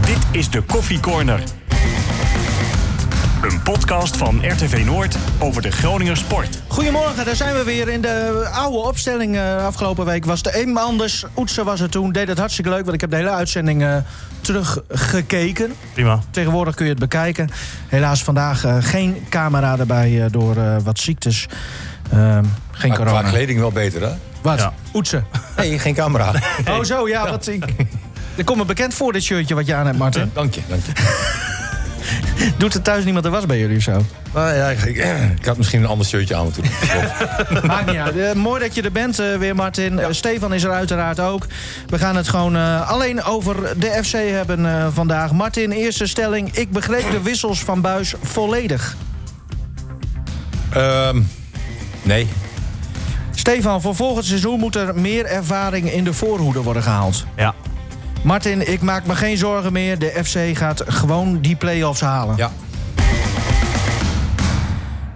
Dit is de Koffie Corner. Een podcast van RTV Noord over de Groninger sport. Goedemorgen, daar zijn we weer. In de oude opstelling uh, afgelopen week was de een anders. Oetsen was er toen, deed het hartstikke leuk... want ik heb de hele uitzending uh, teruggekeken. Prima. Tegenwoordig kun je het bekijken. Helaas vandaag uh, geen camera erbij door wat ziektes. Ehm, geen maar, corona. Qua kleding wel beter, hè? Wat? Ja. Oetsen? Nee, geen camera. Oh zo, ja. Wat, ik, er komt me bekend voor, dit shirtje wat je aan hebt, Martin. Dank je, dank je. Doet er thuis niemand de was bij jullie of zo? Nou ja, ik, ik, had misschien een ander shirtje aan moeten doen. Maakt niet uit. Uh, mooi dat je er bent uh, weer, Martin. Ja. Uh, Stefan is er uiteraard ook. We gaan het gewoon alleen over de FC hebben vandaag. Martin, eerste stelling. Ik begreep de wissels van Buis volledig. Um, nee. Stefan, voor volgend seizoen moet er meer ervaring in de voorhoede worden gehaald. Ja. Martin, ik maak me geen zorgen meer. De FC gaat gewoon die play-offs halen. Ja.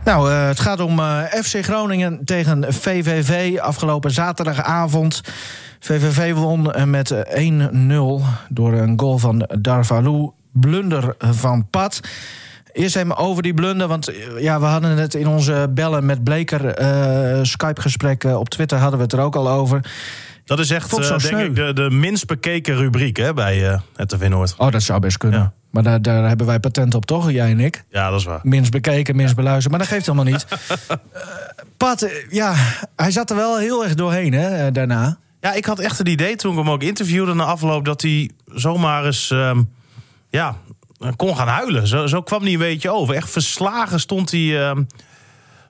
Nou, uh, het gaat om uh, FC Groningen tegen VVV afgelopen zaterdagavond. VVV won met 1-0 door een goal van Darvalu. Blunder van Pat. Eerst even over die blunder, want ja, we hadden het in onze bellen met Bleker uh, Skype-gesprek op Twitter hadden we het er ook al over. Dat is echt, uh, denk ik, de, de minst bekeken rubriek hè, bij uh, het TV Noord. Oh, dat zou best kunnen. Ja. Maar daar, daar hebben wij patent op, toch? Jij en ik. Ja, dat is waar. Minst bekeken, minst beluisterd. Maar dat geeft helemaal niet. uh, Pat, ja, hij zat er wel heel erg doorheen, hè, daarna. Ja, ik had echt het idee toen ik hem ook interviewde na afloop... dat hij zomaar eens, um, ja, kon gaan huilen. Zo, zo kwam hij een beetje over. Echt verslagen stond hij, uh,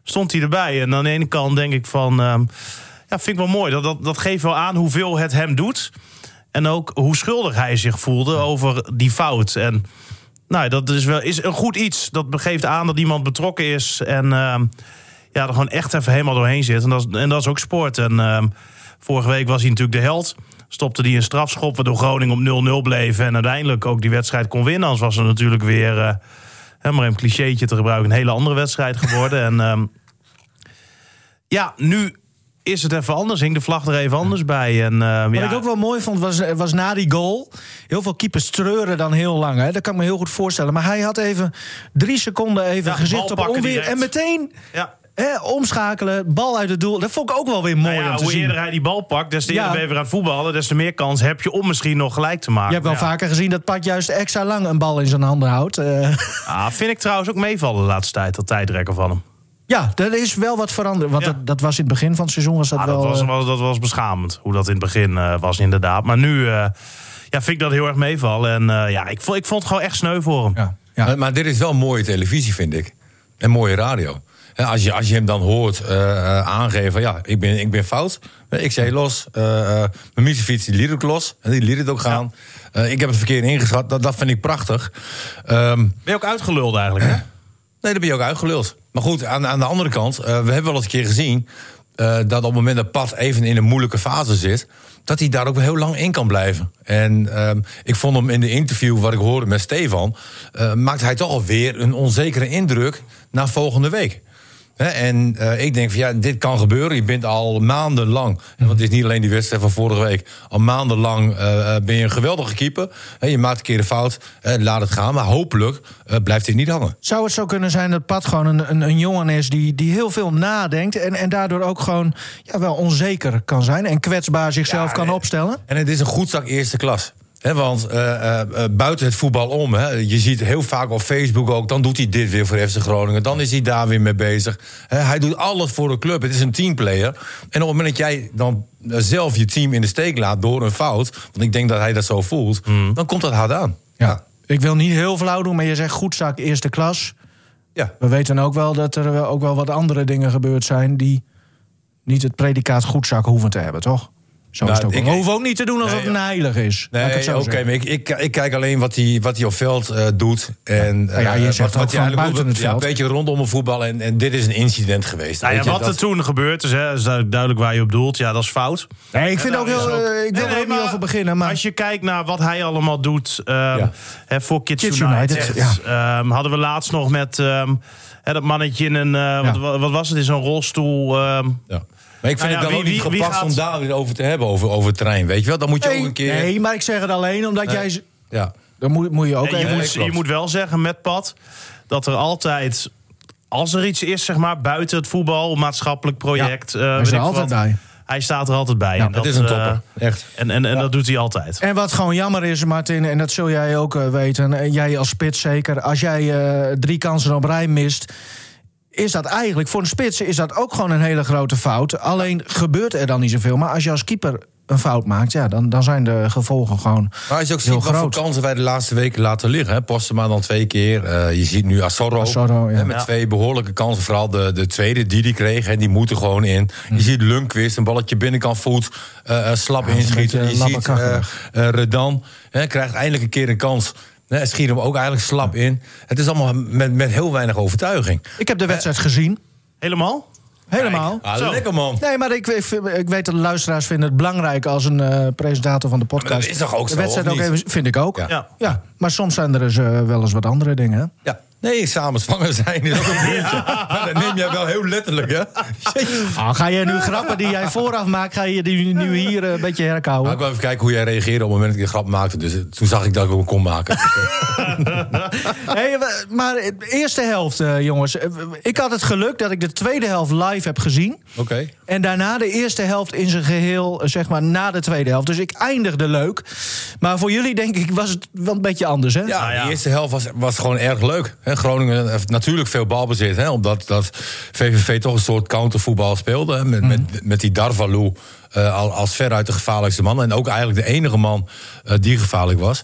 stond hij erbij. En aan de ene kant denk ik van... Uh, ja, vind ik wel mooi. Dat, dat, dat geeft wel aan hoeveel het hem doet. En ook hoe schuldig hij zich voelde over die fout. En nou, dat is wel is een goed iets. Dat geeft aan dat iemand betrokken is. En uh, ja, er gewoon echt even helemaal doorheen zit. En dat is, en dat is ook sport. En uh, vorige week was hij natuurlijk de held stopte hij een strafschop, waardoor Groningen op 0-0 bleef. En uiteindelijk ook die wedstrijd kon winnen. Anders was er natuurlijk weer, uh, maar een clichétje te gebruiken, een hele andere wedstrijd geworden. en uh, ja, nu is het even anders. Hing de vlag er even anders bij. En, uh, Wat ja. ik ook wel mooi vond, was, was na die goal... heel veel keepers treuren dan heel lang. Hè? Dat kan ik me heel goed voorstellen. Maar hij had even drie seconden even Ja, gezicht op onweer. direct. En meteen Ja. hè, omschakelen, bal uit het doel. Dat vond ik ook wel weer mooi Nou ja, om te hoe zien. eerder hij die bal pakt, des te eerder Ja. ben je weer aan het voetballen. Des te meer kans heb je om misschien nog gelijk te maken. Je hebt wel Ja. vaker gezien dat Pat juist extra lang een bal in zijn handen houdt. Eh, Ah, vind ik trouwens ook meevallen de laatste tijd, dat tijdrekken van hem. Ja, er is wel wat veranderd. Want Ja. dat, dat was in het begin van het seizoen was dat Ah, wel... dat, was, eh, was- dat was beschamend, hoe dat in het begin eh, was inderdaad. Maar nu eh, ja, vind ik dat heel erg meevallen. En eh, ja, ik vond, ik vond het gewoon echt sneu voor hem. ja, ja. Maar, maar dit is wel mooie televisie, vind ik. En mooie radio. Hè, Als je, als je hem dan hoort aangeven van ja, ik ben, ik ben fout. Ik zei los. mijn miezenfiets die liet ook los. En die liet het ook gaan. Eh, ik heb het verkeerd ingeschat. Dat, dat vind ik prachtig. Ehm, Ben je ook uitgeluld eigenlijk, hè? Nee, daar ben je ook uitgeluld. Maar goed, aan, aan de andere kant, eh, we hebben wel eens een keer gezien... eh, dat op het moment dat Pat even in een moeilijke fase zit... dat hij daar ook heel lang in kan blijven. En ehm, ik vond hem in de interview wat ik hoorde met Stefan... eh, maakt hij toch alweer een onzekere indruk naar volgende week. En eh, ik denk van ja, dit kan gebeuren. Je bent al maandenlang, en want het is niet alleen die wedstrijd van vorige week, al maandenlang eh, ben je een geweldige keeper. Hè, je maakt een keer een fout, eh, laat het gaan. Maar hopelijk blijft dit niet hangen. Zou het zo kunnen zijn dat Pat gewoon een, een, een jongen is die, die heel veel nadenkt... En, en daardoor ook gewoon ja, wel onzeker kan zijn... en kwetsbaar zichzelf Ja, kan en- opstellen? En het is een goed zak eerste klas. Want eh, eh, eh, buiten het voetbal om, je ziet heel vaak op Facebook ook... dan doet hij dit weer voor FC Groningen, dan is hij daar weer mee bezig. Hij doet alles voor de club, het is een teamplayer. En op het moment dat jij dan zelf je team in de steek laat door een fout... want ik denk dat hij dat zo voelt, dan komt dat hard aan. Ja. Ik wil niet heel flauw doen, maar je zegt goed zak eerste klas. Ja. We weten ook wel dat er ook wel wat andere dingen gebeurd zijn... die niet het predicaat goedzak hoeven te hebben, toch? Zo Nou, is het ook. ik- hoeven ook niet te doen alsof Nee, het een heilig is. Nee, oké, maar ik, ik, ik kijk alleen wat hij, wat hij op veld eh, doet. En, Nou ja, eh, je zegt hij buiten wil- het Ja, veld. een beetje rondom het voetbal. En, en dit is een incident geweest. Nou ja, wat er toen gebeurd is, hè, is duidelijk waar je op doelt. Ja, dat is fout. Nee, ik vind ook heel... ook- eh, ik wil Nee, er ook niet over beginnen, maar... Als je kijkt naar wat hij allemaal doet ehm, Ja. hè, voor Kids, Kids United. United, ehm, hadden we laatst nog met ehm, hè, dat mannetje in een... eh, wat, wat was het, in zo'n rolstoel... ehm, Ja. Maar ik vind Nou ja, het dan wie- ook niet wie- wie gepast gaat- om daar weer over te hebben, over, over het terrein. Weet je wel, dan moet je ook Nee, een keer... nee, maar ik zeg het alleen omdat jij Ja. Dan moet, moet je ook En je, moet, je moet wel zeggen met Pat dat er altijd, als er iets is, zeg maar, buiten het voetbal, maatschappelijk project. eh, Hij weet is er ik altijd wat, bij. Hij staat er altijd bij. Ja, en Dat dat is een eh, topper. Echt. en en, en dat doet hij altijd. En wat gewoon jammer is, Martin, en dat zul jij ook eh, weten, en jij als spits zeker, als jij eh, drie kansen op rij mist. Is dat eigenlijk voor een spits is dat ook gewoon een hele grote fout. Alleen gebeurt er dan niet zoveel. Maar als je als keeper een fout maakt, ja, dan, dan zijn de gevolgen gewoon. Maar als je ook Heel ziet wat voor groot. kansen wij de laatste weken laten liggen. Hè. Postema dan twee keer. Eh, je ziet nu ja. hè, met Ja. twee behoorlijke kansen. Vooral de, de tweede die die kreeg. Hè, die moeten gewoon in. Hm. Je ziet Lundqvist, een balletje binnenkant voet. eh, eh, slap Ja, inschieten. Je ziet Redan. Hè, krijgt eindelijk een keer een kans. Hè, schiet hem ook eigenlijk slap in. Het is allemaal met, met heel weinig overtuiging. Ik heb de wedstrijd gezien. Helemaal? Helemaal. Ah, lekker man. Nee, maar ik, ik, ik weet dat de luisteraars vinden het belangrijk als een eh, presentator van de podcast. Maar dat is toch ook de zo, wedstrijd of ook even, vind ik ook. Ja. Ja. Ja. maar soms zijn er dus eh, wel eens wat andere dingen. Ja. Nee, samen zwanger zijn is ook een dingetje. Maar dat neem jij wel heel letterlijk, hè? Ah, ga je nu grappen die jij vooraf maakt, ga je die nu hier eh, een beetje Maar herkauwen? ik wil even kijken hoe jij reageerde op het moment dat ik de grap maakte. Dus eh, toen zag ik dat ik hem kon maken. Hey, maar de eerste helft, eh, jongens. Eh, Ik had het geluk dat ik de tweede helft live heb gezien. Oké. En daarna de eerste helft in zijn geheel, eh, zeg maar, na de tweede helft. Dus ik eindigde leuk. Maar voor jullie, denk ik, was het wel een beetje anders, hè? Ja, Nou ja. de eerste helft was, was gewoon erg leuk. Groningen heeft natuurlijk veel balbezit. Hè, omdat dat VVV toch een soort countervoetbal speelde. Hè, met, met, met die Darvalu eh, al- als veruit de gevaarlijkste man. En ook eigenlijk de enige man eh, die gevaarlijk was.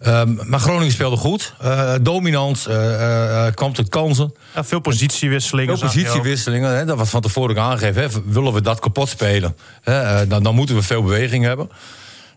Ehm, maar Groningen speelde goed. eh, dominant. eh, eh, eh, kwam tot kansen. Ja, veel positiewisselingen. Veel positiewisselingen, hè, dat was van tevoren ook aangegeven. Hè, willen we dat kapot spelen, hè, eh, dan, dan moeten we veel beweging hebben.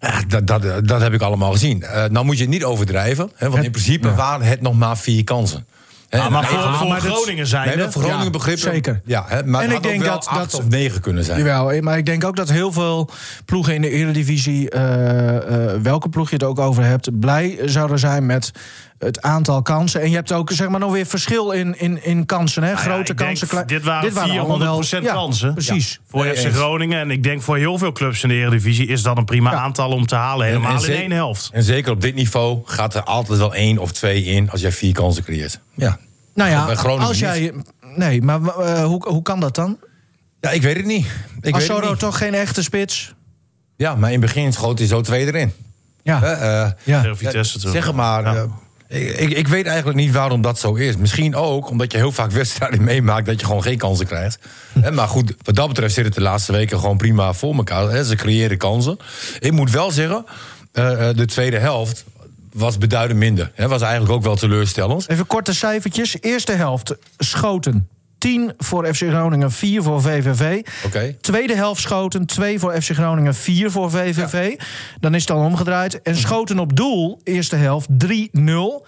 Ja, dat, dat, dat heb ik allemaal gezien. Eh nou moet je het niet overdrijven, hè, want in principe waren het nog maar vier kansen. Hè, Ah, maar voor, voor maar Groningen zijn Nee, voor Groningen Ja, begrippen. zeker. Ja, hè, maar En ik denk dat- dat acht dat- of negen kunnen zijn. Jawel, eh, maar ik denk ook dat heel veel ploegen in de Eredivisie, eh, eh, welke ploeg je het ook over hebt, blij zouden zijn met het aantal kansen. En je hebt ook zeg maar nog weer verschil in, in, in kansen, hè? Nou ja, grote denk, kansen. Dit waren allemaal 400% wel- ja, kansen. Precies. Voor FC. Groningen. En ik denk voor heel veel clubs in de Eredivisie is dat een prima Ja. aantal om te halen. Helemaal in één helft. En zeker op dit niveau gaat er altijd wel één of twee in als jij vier kansen creëert. Ja, Nou ja, Bij Groningen als jij. Nee, maar eh, hoe, hoe kan dat dan? ja ik weet het niet. Ik weet het Asoro niet. toch geen echte spits? Ja, maar in het begin schoot hij zo twee erin. Ja. Hè, eh, ja. Toen. Zeg het maar. Ja. Ik, ik, weet eigenlijk niet waarom dat zo is. Misschien ook omdat je heel vaak wedstrijden meemaakt dat je gewoon geen kansen krijgt. Hè, maar goed, wat dat betreft zit het de laatste weken gewoon prima voor elkaar. Ze creëren kansen. Ik moet wel zeggen, eh, eh, de tweede helft was beduidend minder. Was eigenlijk ook wel teleurstellend. Even korte cijfertjes. Eerste helft schoten 10 voor FC Groningen, 4 voor VVV. Oké. Tweede helft schoten 2 voor FC Groningen, 4 voor VVV. Dan is het dan omgedraaid. En schoten op doel, eerste helft 3-0.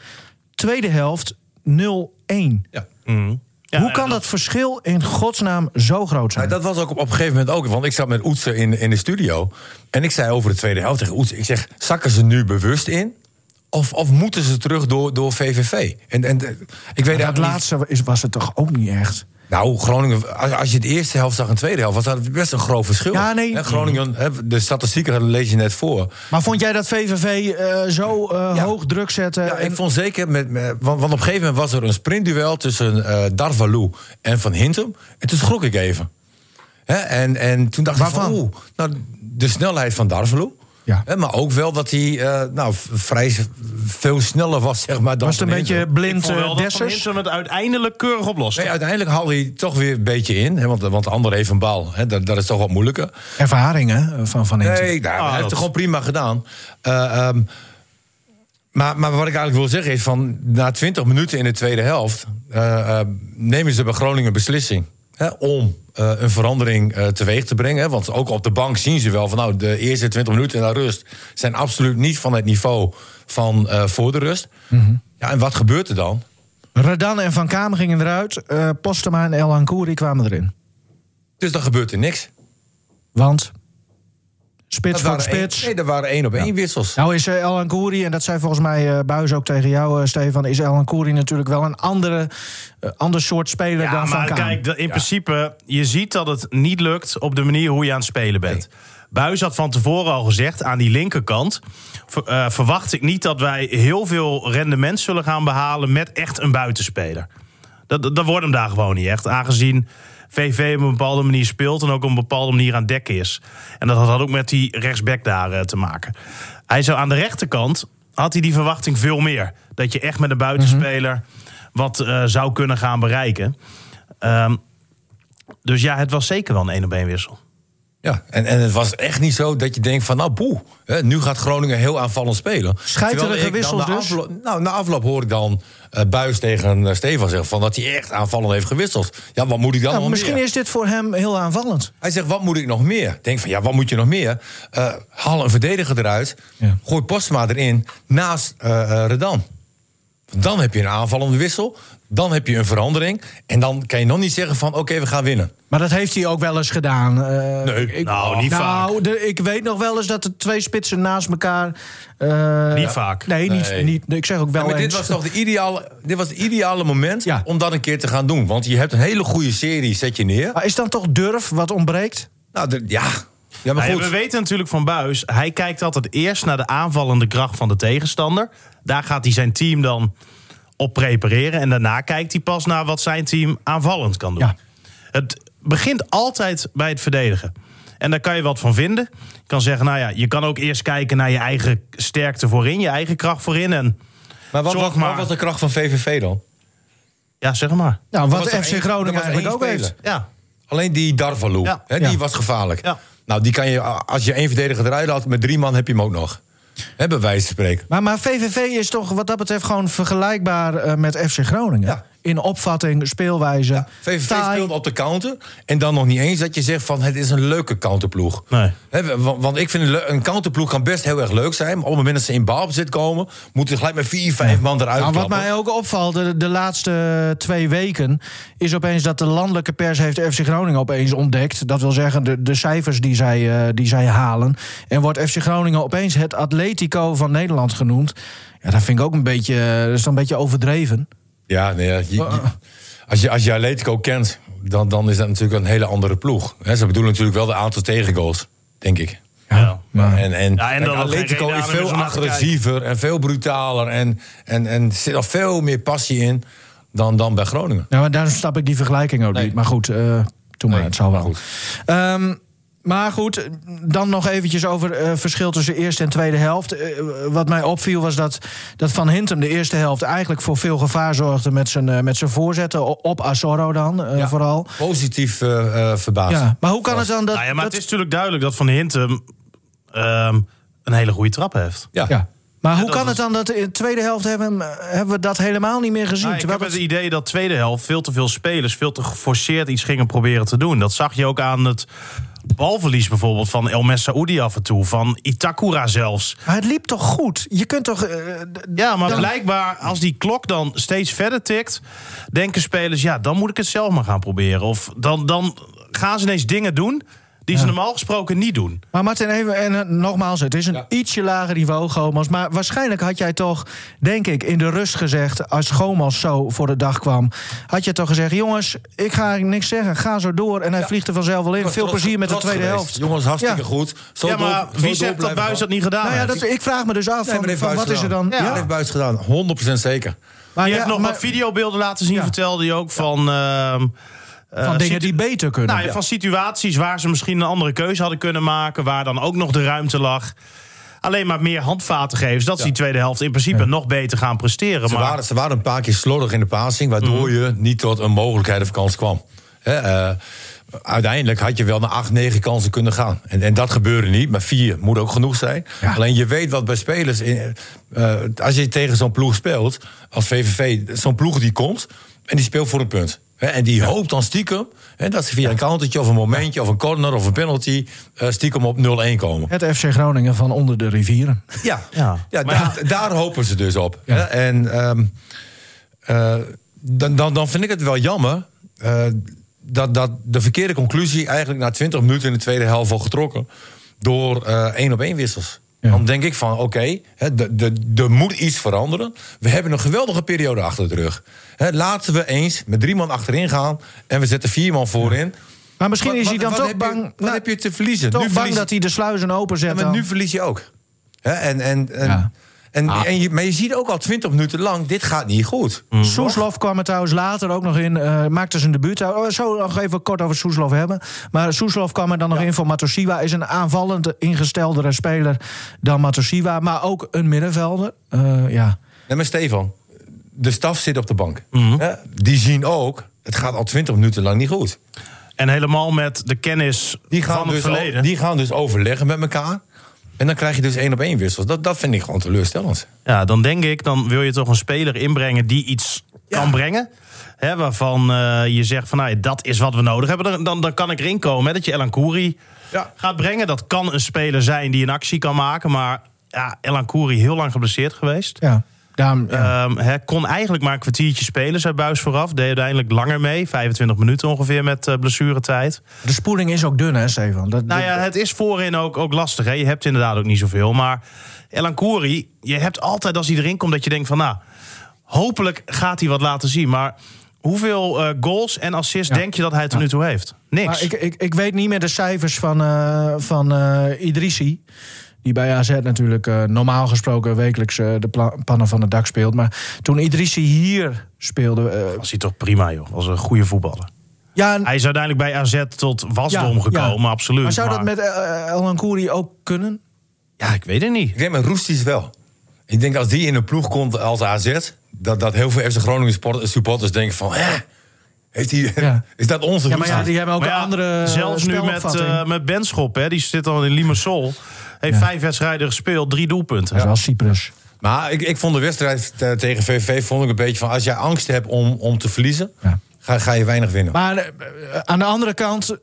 Tweede helft 0-1. Ja. Mhm. Ja, Hoe kan dat verschil in godsnaam zo groot zijn? Nou, dat was ook op, op een gegeven moment ook. Want ik zat met Oetsen in, in de studio. En ik zei over de tweede helft tegen Oetsen. Ik zeg, zakken ze nu bewust in? Of, of moeten ze terug door, door VVV? En, en eh, ik weet dat laatste is, was het toch ook niet echt? Nou, Groningen, als, je de eerste helft zag en de tweede helft... was dat best een groot verschil. Ja, nee. Hè, Groningen, de statistieken lees je net voor. Maar vond jij dat VVV eh, zo eh, Ja. hoog druk zette? Ja, en- ik vond zeker, met, met- want, op een gegeven moment was er een sprintduel... tussen eh Darvalu en Van Hintem. En toen schrok ik even. Hè, en, en toen dacht Waarvan? ik van, oeh, nou, de snelheid van Darvalu... Ja. Maar ook wel dat hij eh, nou, vrij veel sneller was, zeg maar, dan was het een beetje blind uh, dat Van Dessers? Hintem het uiteindelijk keurig oplost. Nee, uiteindelijk haalde hij toch weer een beetje in. Hè, want, want de ander heeft een bal. Hè, dat, dat is toch wat moeilijker. Ervaring hè, van Van Hintem. Nee, nou, Ah, hij heeft dat- het gewoon prima gedaan. Eh, ehm, maar, maar wat ik eigenlijk wil zeggen is van... na 20 minuten in de tweede helft... eh, eh, nemen ze bij Groningen beslissing... Hè, om eh, een verandering eh, teweeg te brengen. Hè, want ook op de bank zien ze wel van... nou, de eerste 20 minuten naar rust... zijn absoluut niet van het niveau van eh, voor de rust. Ja, en wat gebeurt er dan? Redan en Van Kamer gingen eruit. Postema en El Ankouri kwamen erin. Dus dan gebeurt er niks. Want spits Dat voor spits. nee, er waren één op één wissels. Nou is eh, El Ankouri, en dat zei volgens mij eh Buis ook tegen jou, eh, Stefan... is El Ankouri natuurlijk wel een andere, ander soort speler Ja, dan Van maar Kamer. kijk, dat- in principe, je ziet dat het niet lukt op de manier hoe je aan het spelen bent. Buis had van tevoren al gezegd, aan die linkerkant... ver- eh, verwacht ik niet dat wij heel veel rendement zullen gaan behalen... met echt een buitenspeler. Dat, dat, dat wordt hem daar gewoon niet echt. Aangezien VV op een bepaalde manier speelt... en ook op een bepaalde manier aan het dekken is. En dat had ook met die rechtsback daar eh, te maken. Hij zou aan de rechterkant... had hij die verwachting veel meer. Dat je echt met een buitenspeler... wat eh, zou kunnen gaan bereiken. Ehm, dus ja, het was zeker wel een één op één wissel. Ja, en, en het was echt niet zo dat je denkt van, nou boe, hè, nu gaat Groningen heel aanvallend spelen. Ik wissels dus? afloop- nou, na afloop hoor ik dan eh, Buis tegen eh, Stefan zeggen van dat hij echt aanvallend heeft gewisseld. Ja, wat moet ik dan Nou, nog misschien meer? is dit voor hem heel aanvallend. Hij zegt, wat moet ik nog meer? Ik denk van, ja, wat moet je nog meer? Eh, haal een verdediger eruit, Ja. gooi Postma erin, naast Redan. Dan heb je een aanvallende wissel, dan heb je een verandering... en dan kan je nog niet zeggen van, oké, we gaan winnen. Maar dat heeft hij ook wel eens gedaan. Eh, Nee, ik, nou, niet nou, vaak. de- ik weet nog wel eens dat de twee spitsen naast elkaar... eh, Niet vaak. Nee, niet, Nee. niet, ik zeg ook wel Ja, maar dit was toch de ideale, dit was het ideale moment Ja. om dat een keer te gaan doen. Want je hebt een hele goede serie, zet je neer. Maar is dan toch durf wat ontbreekt? Nou, de- ja. ja, maar ja, goed. we weten natuurlijk van Buis, hij kijkt altijd eerst naar de aanvallende kracht van de tegenstander. Daar gaat hij zijn team dan op prepareren. En daarna kijkt hij pas naar wat zijn team aanvallend kan doen. Ja. Het begint altijd bij het verdedigen. En daar kan je wat van vinden. Je kan zeggen, nou ja, je kan ook eerst kijken naar je eigen sterkte voorin, je eigen kracht voorin. En Maar wat, Zorg wat, maar. wat was de kracht van VVV dan? ja, zeg maar. Nou, wat was er FC één- Groningen was eigenlijk ook heeft. Ja, Alleen die Darvalu, Ja. die Ja. was gevaarlijk. Ja. Nou, die kan je, als je één verdediger eruit had, met drie man heb je hem ook nog. Bij wijze van spreken. Maar, maar VVV is toch wat dat betreft gewoon vergelijkbaar eh, met FC Groningen. Ja. In opvatting, speelwijze. VVV taai. speelde op de counter. En dan nog niet eens dat je zegt van het is een leuke counterploeg. Nee. Hè, want, want ik vind een, counterploeg kan best heel erg leuk zijn. Maar op het moment dat ze in balbezit komen... moeten ze gelijk met vier, vijf man eruit Nou, wat mij ook opvalt de, de laatste twee weken... is opeens dat de landelijke pers heeft FC Groningen opeens ontdekt. Dat wil zeggen, de, de cijfers die zij, eh, die zij halen. En wordt FC Groningen opeens het Atletico van Nederland genoemd. Ja, dat vind ik ook een beetje, eh, dat is dan een beetje overdreven. Ja, nee, je- je- als, je, als je Atletico kent, dan, dan is dat natuurlijk een hele andere ploeg. Hè, ze bedoelen natuurlijk wel de aantal tegengoals, denk ik. Ja. Maar En, en, Ja, kijk, Atletico is veel agressiever en veel brutaler. En, en, en er zit al veel meer passie in dan, dan bij Groningen. Ja, maar daar snap ik die vergelijking ook Nee. niet. Maar goed, eh toen maar, het zal wel. goed. Ehm, maar goed, dan nog eventjes over eh verschil tussen eerste en tweede helft. Eh, wat mij opviel was dat, dat Van Hintem de eerste helft... eigenlijk voor veel gevaar zorgde met zijn, eh, met zijn voorzetten. Op Azorro dan, eh, Ja. vooral. Positief eh eh verbaasd. Ja, maar hoe kan het dan dat... nou ja, maar dat- het is natuurlijk duidelijk dat Van Hintem ehm, een hele goede trap heeft. Ja. ja. Maar hoe kan was- het dan dat in de tweede helft hebben, hebben we dat helemaal niet meer gezien? Nou, ik heb het het- idee dat tweede helft veel te veel spelers... veel te geforceerd iets gingen proberen te doen. Dat zag je ook aan het balverlies bijvoorbeeld van El Messaoudi af en toe. Van Itakura zelfs. Maar het liep toch goed? Je kunt toch... eh, Ja, maar dan- blijkbaar als die klok dan steeds verder tikt... denken spelers, ja, dan moet ik het zelf maar gaan proberen. Of dan, dan gaan ze ineens dingen doen... die ze normaal gesproken niet doen. Maar Martin, even, en eh, nogmaals, het is een Ja. ietsje lager niveau, Gomas. Maar waarschijnlijk had jij toch, denk ik, in de rust gezegd... als Gomas zo voor de dag kwam... had je toch gezegd, jongens, ik ga niks zeggen. Ga zo door en hij vliegt er vanzelf wel in. Veel trots- plezier met de tweede geweest. helft. Jongens, hartstikke Ja. goed. Zo ja, maar wie zegt dat Buis dat niet gedaan Nou ja, dat, ik vraag me dus af, Nee, van, wat is er dan... Ja, dat heeft Buis gedaan. 100% zeker. maar Je ja, hebt nog maar wat videobeelden laten zien, Ja. vertelde je ook, van... ehm, eh, van dingen situ- die beter kunnen. Nou, ja, van situaties waar ze misschien een andere keuze hadden kunnen maken... waar dan ook nog de ruimte lag. Alleen maar meer handvaten geven... zodat ze die tweede helft in principe nog beter gaan presteren. Ze, maar waren, ze waren een paar keer slordig in de passing, waardoor Mhm. je niet tot een mogelijkheid of kans kwam. Hè, eh, uiteindelijk had je wel naar acht, negen kansen kunnen gaan. En, en dat gebeurde niet, maar vier moet ook genoeg zijn. Ja. Alleen je weet wat bij spelers. In, eh, als je tegen zo'n ploeg speelt, als VVV, zo'n ploeg die komt en die speelt voor een punt. Hè, en die hoopt dan stiekem hè, dat ze via een countertje of een momentje of een corner of een penalty eh, stiekem op 0-1 komen. Het FC Groningen van onder de rivieren. Ja, Ja. ja. Daar, daar hopen ze dus op. Hè? En ehm, eh, dan, dan, dan vind ik het wel jammer eh, dat, dat de verkeerde conclusie eigenlijk na 20 minuten in de tweede helft al getrokken door eh, één op één wissels. Ja. Dan denk ik van oké, de- er moet iets veranderen. We hebben een geweldige periode achter de rug. Laten we eens met drie man achterin gaan en we zetten vier man voorin. Maar misschien Wat- is hij dan wat toch je- bang... Wat nou, heb je te verliezen? toch Nu bang verlies- dat hij de sluizen openzet Ja, maar dan. nu verlies je ook. En, en, en, Ja. En, Ah. en je, maar je ziet ook al 20 minuten lang, dit gaat niet goed. Soeslof kwam er trouwens later ook nog in. eh, maakte zijn debuut. Oh, zo nog even kort over Soeslof hebben. Maar Soeslof kwam er dan nog in voor Matosiwa. Is een aanvallend ingesteldere speler dan Matosiwa. Maar ook een middenvelder. Eh, ja. Nee, maar Stefan, de staf zit op de bank. Mhm. Hè, die zien ook, het gaat al 20 minuten lang niet goed. En helemaal met de kennis Die gaan, van het dus, verleden. die gaan dus overleggen met elkaar. En dan krijg je dus één op één wissels. Dat, dat vind ik gewoon teleurstellend. Ja, dan denk ik, dan wil je toch een speler inbrengen die iets kan brengen. Hè, waarvan eh, je zegt van nou, dat is wat we nodig hebben. Dan, dan, dan kan ik erin komen hè, dat je Elan Kouri Ja. gaat brengen. Dat kan een speler zijn die een actie kan maken. Maar ja, Elan Kouri heel lang geblesseerd geweest. ja. Ja. Ehm, kon eigenlijk maar een kwartiertje spelen, zei Buis vooraf. Deed uiteindelijk langer mee. 25 minuten ongeveer met eh, blessuretijd. de spoeling is ook dun, hè, Stefan? Dat, Nou ja, het is voorin ook, ook lastig. Hè? Je hebt inderdaad ook niet zoveel. Maar Elan Kouri, je hebt altijd als hij erin komt dat je denkt van... nou, hopelijk gaat hij wat laten zien. Maar hoeveel eh, goals en assists Ja. denk je dat hij tot nu toe heeft? Niks. Maar ik, ik, ik weet niet meer de cijfers van, eh van Idrissi. Die bij AZ natuurlijk eh, normaal gesproken wekelijks eh, de pannen van het dak speelt. Maar toen Idrissi hier speelde. eh, was hij toch prima, joh. Was een goede voetballer. ja, Hij is uiteindelijk bij AZ tot wasdom Ja, gekomen, ja. absoluut. maar zou dat met El Ancoury ook kunnen? Ja, ik weet het niet. Ik denk met Roesties wel. Ik denk als die in een ploeg komt als AZ... dat, dat heel veel FC Groningen sport- supporters denken van... Hè, heeft hij, Ja. is dat onze Ja, maar ja, die hebben ook Maar een ja, andere zelfs nu met, eh met Benschop, hè, die zit al in Limassol. Heeft vijf wedstrijden gespeeld, drie doelpunten. Wel Cyprus. Maar ik, ik vond de wedstrijd eh, tegen VVV vond ik een beetje van... als jij angst hebt om, om te verliezen, Ja. ga, ga je weinig winnen. Maar eh, aan de andere kant.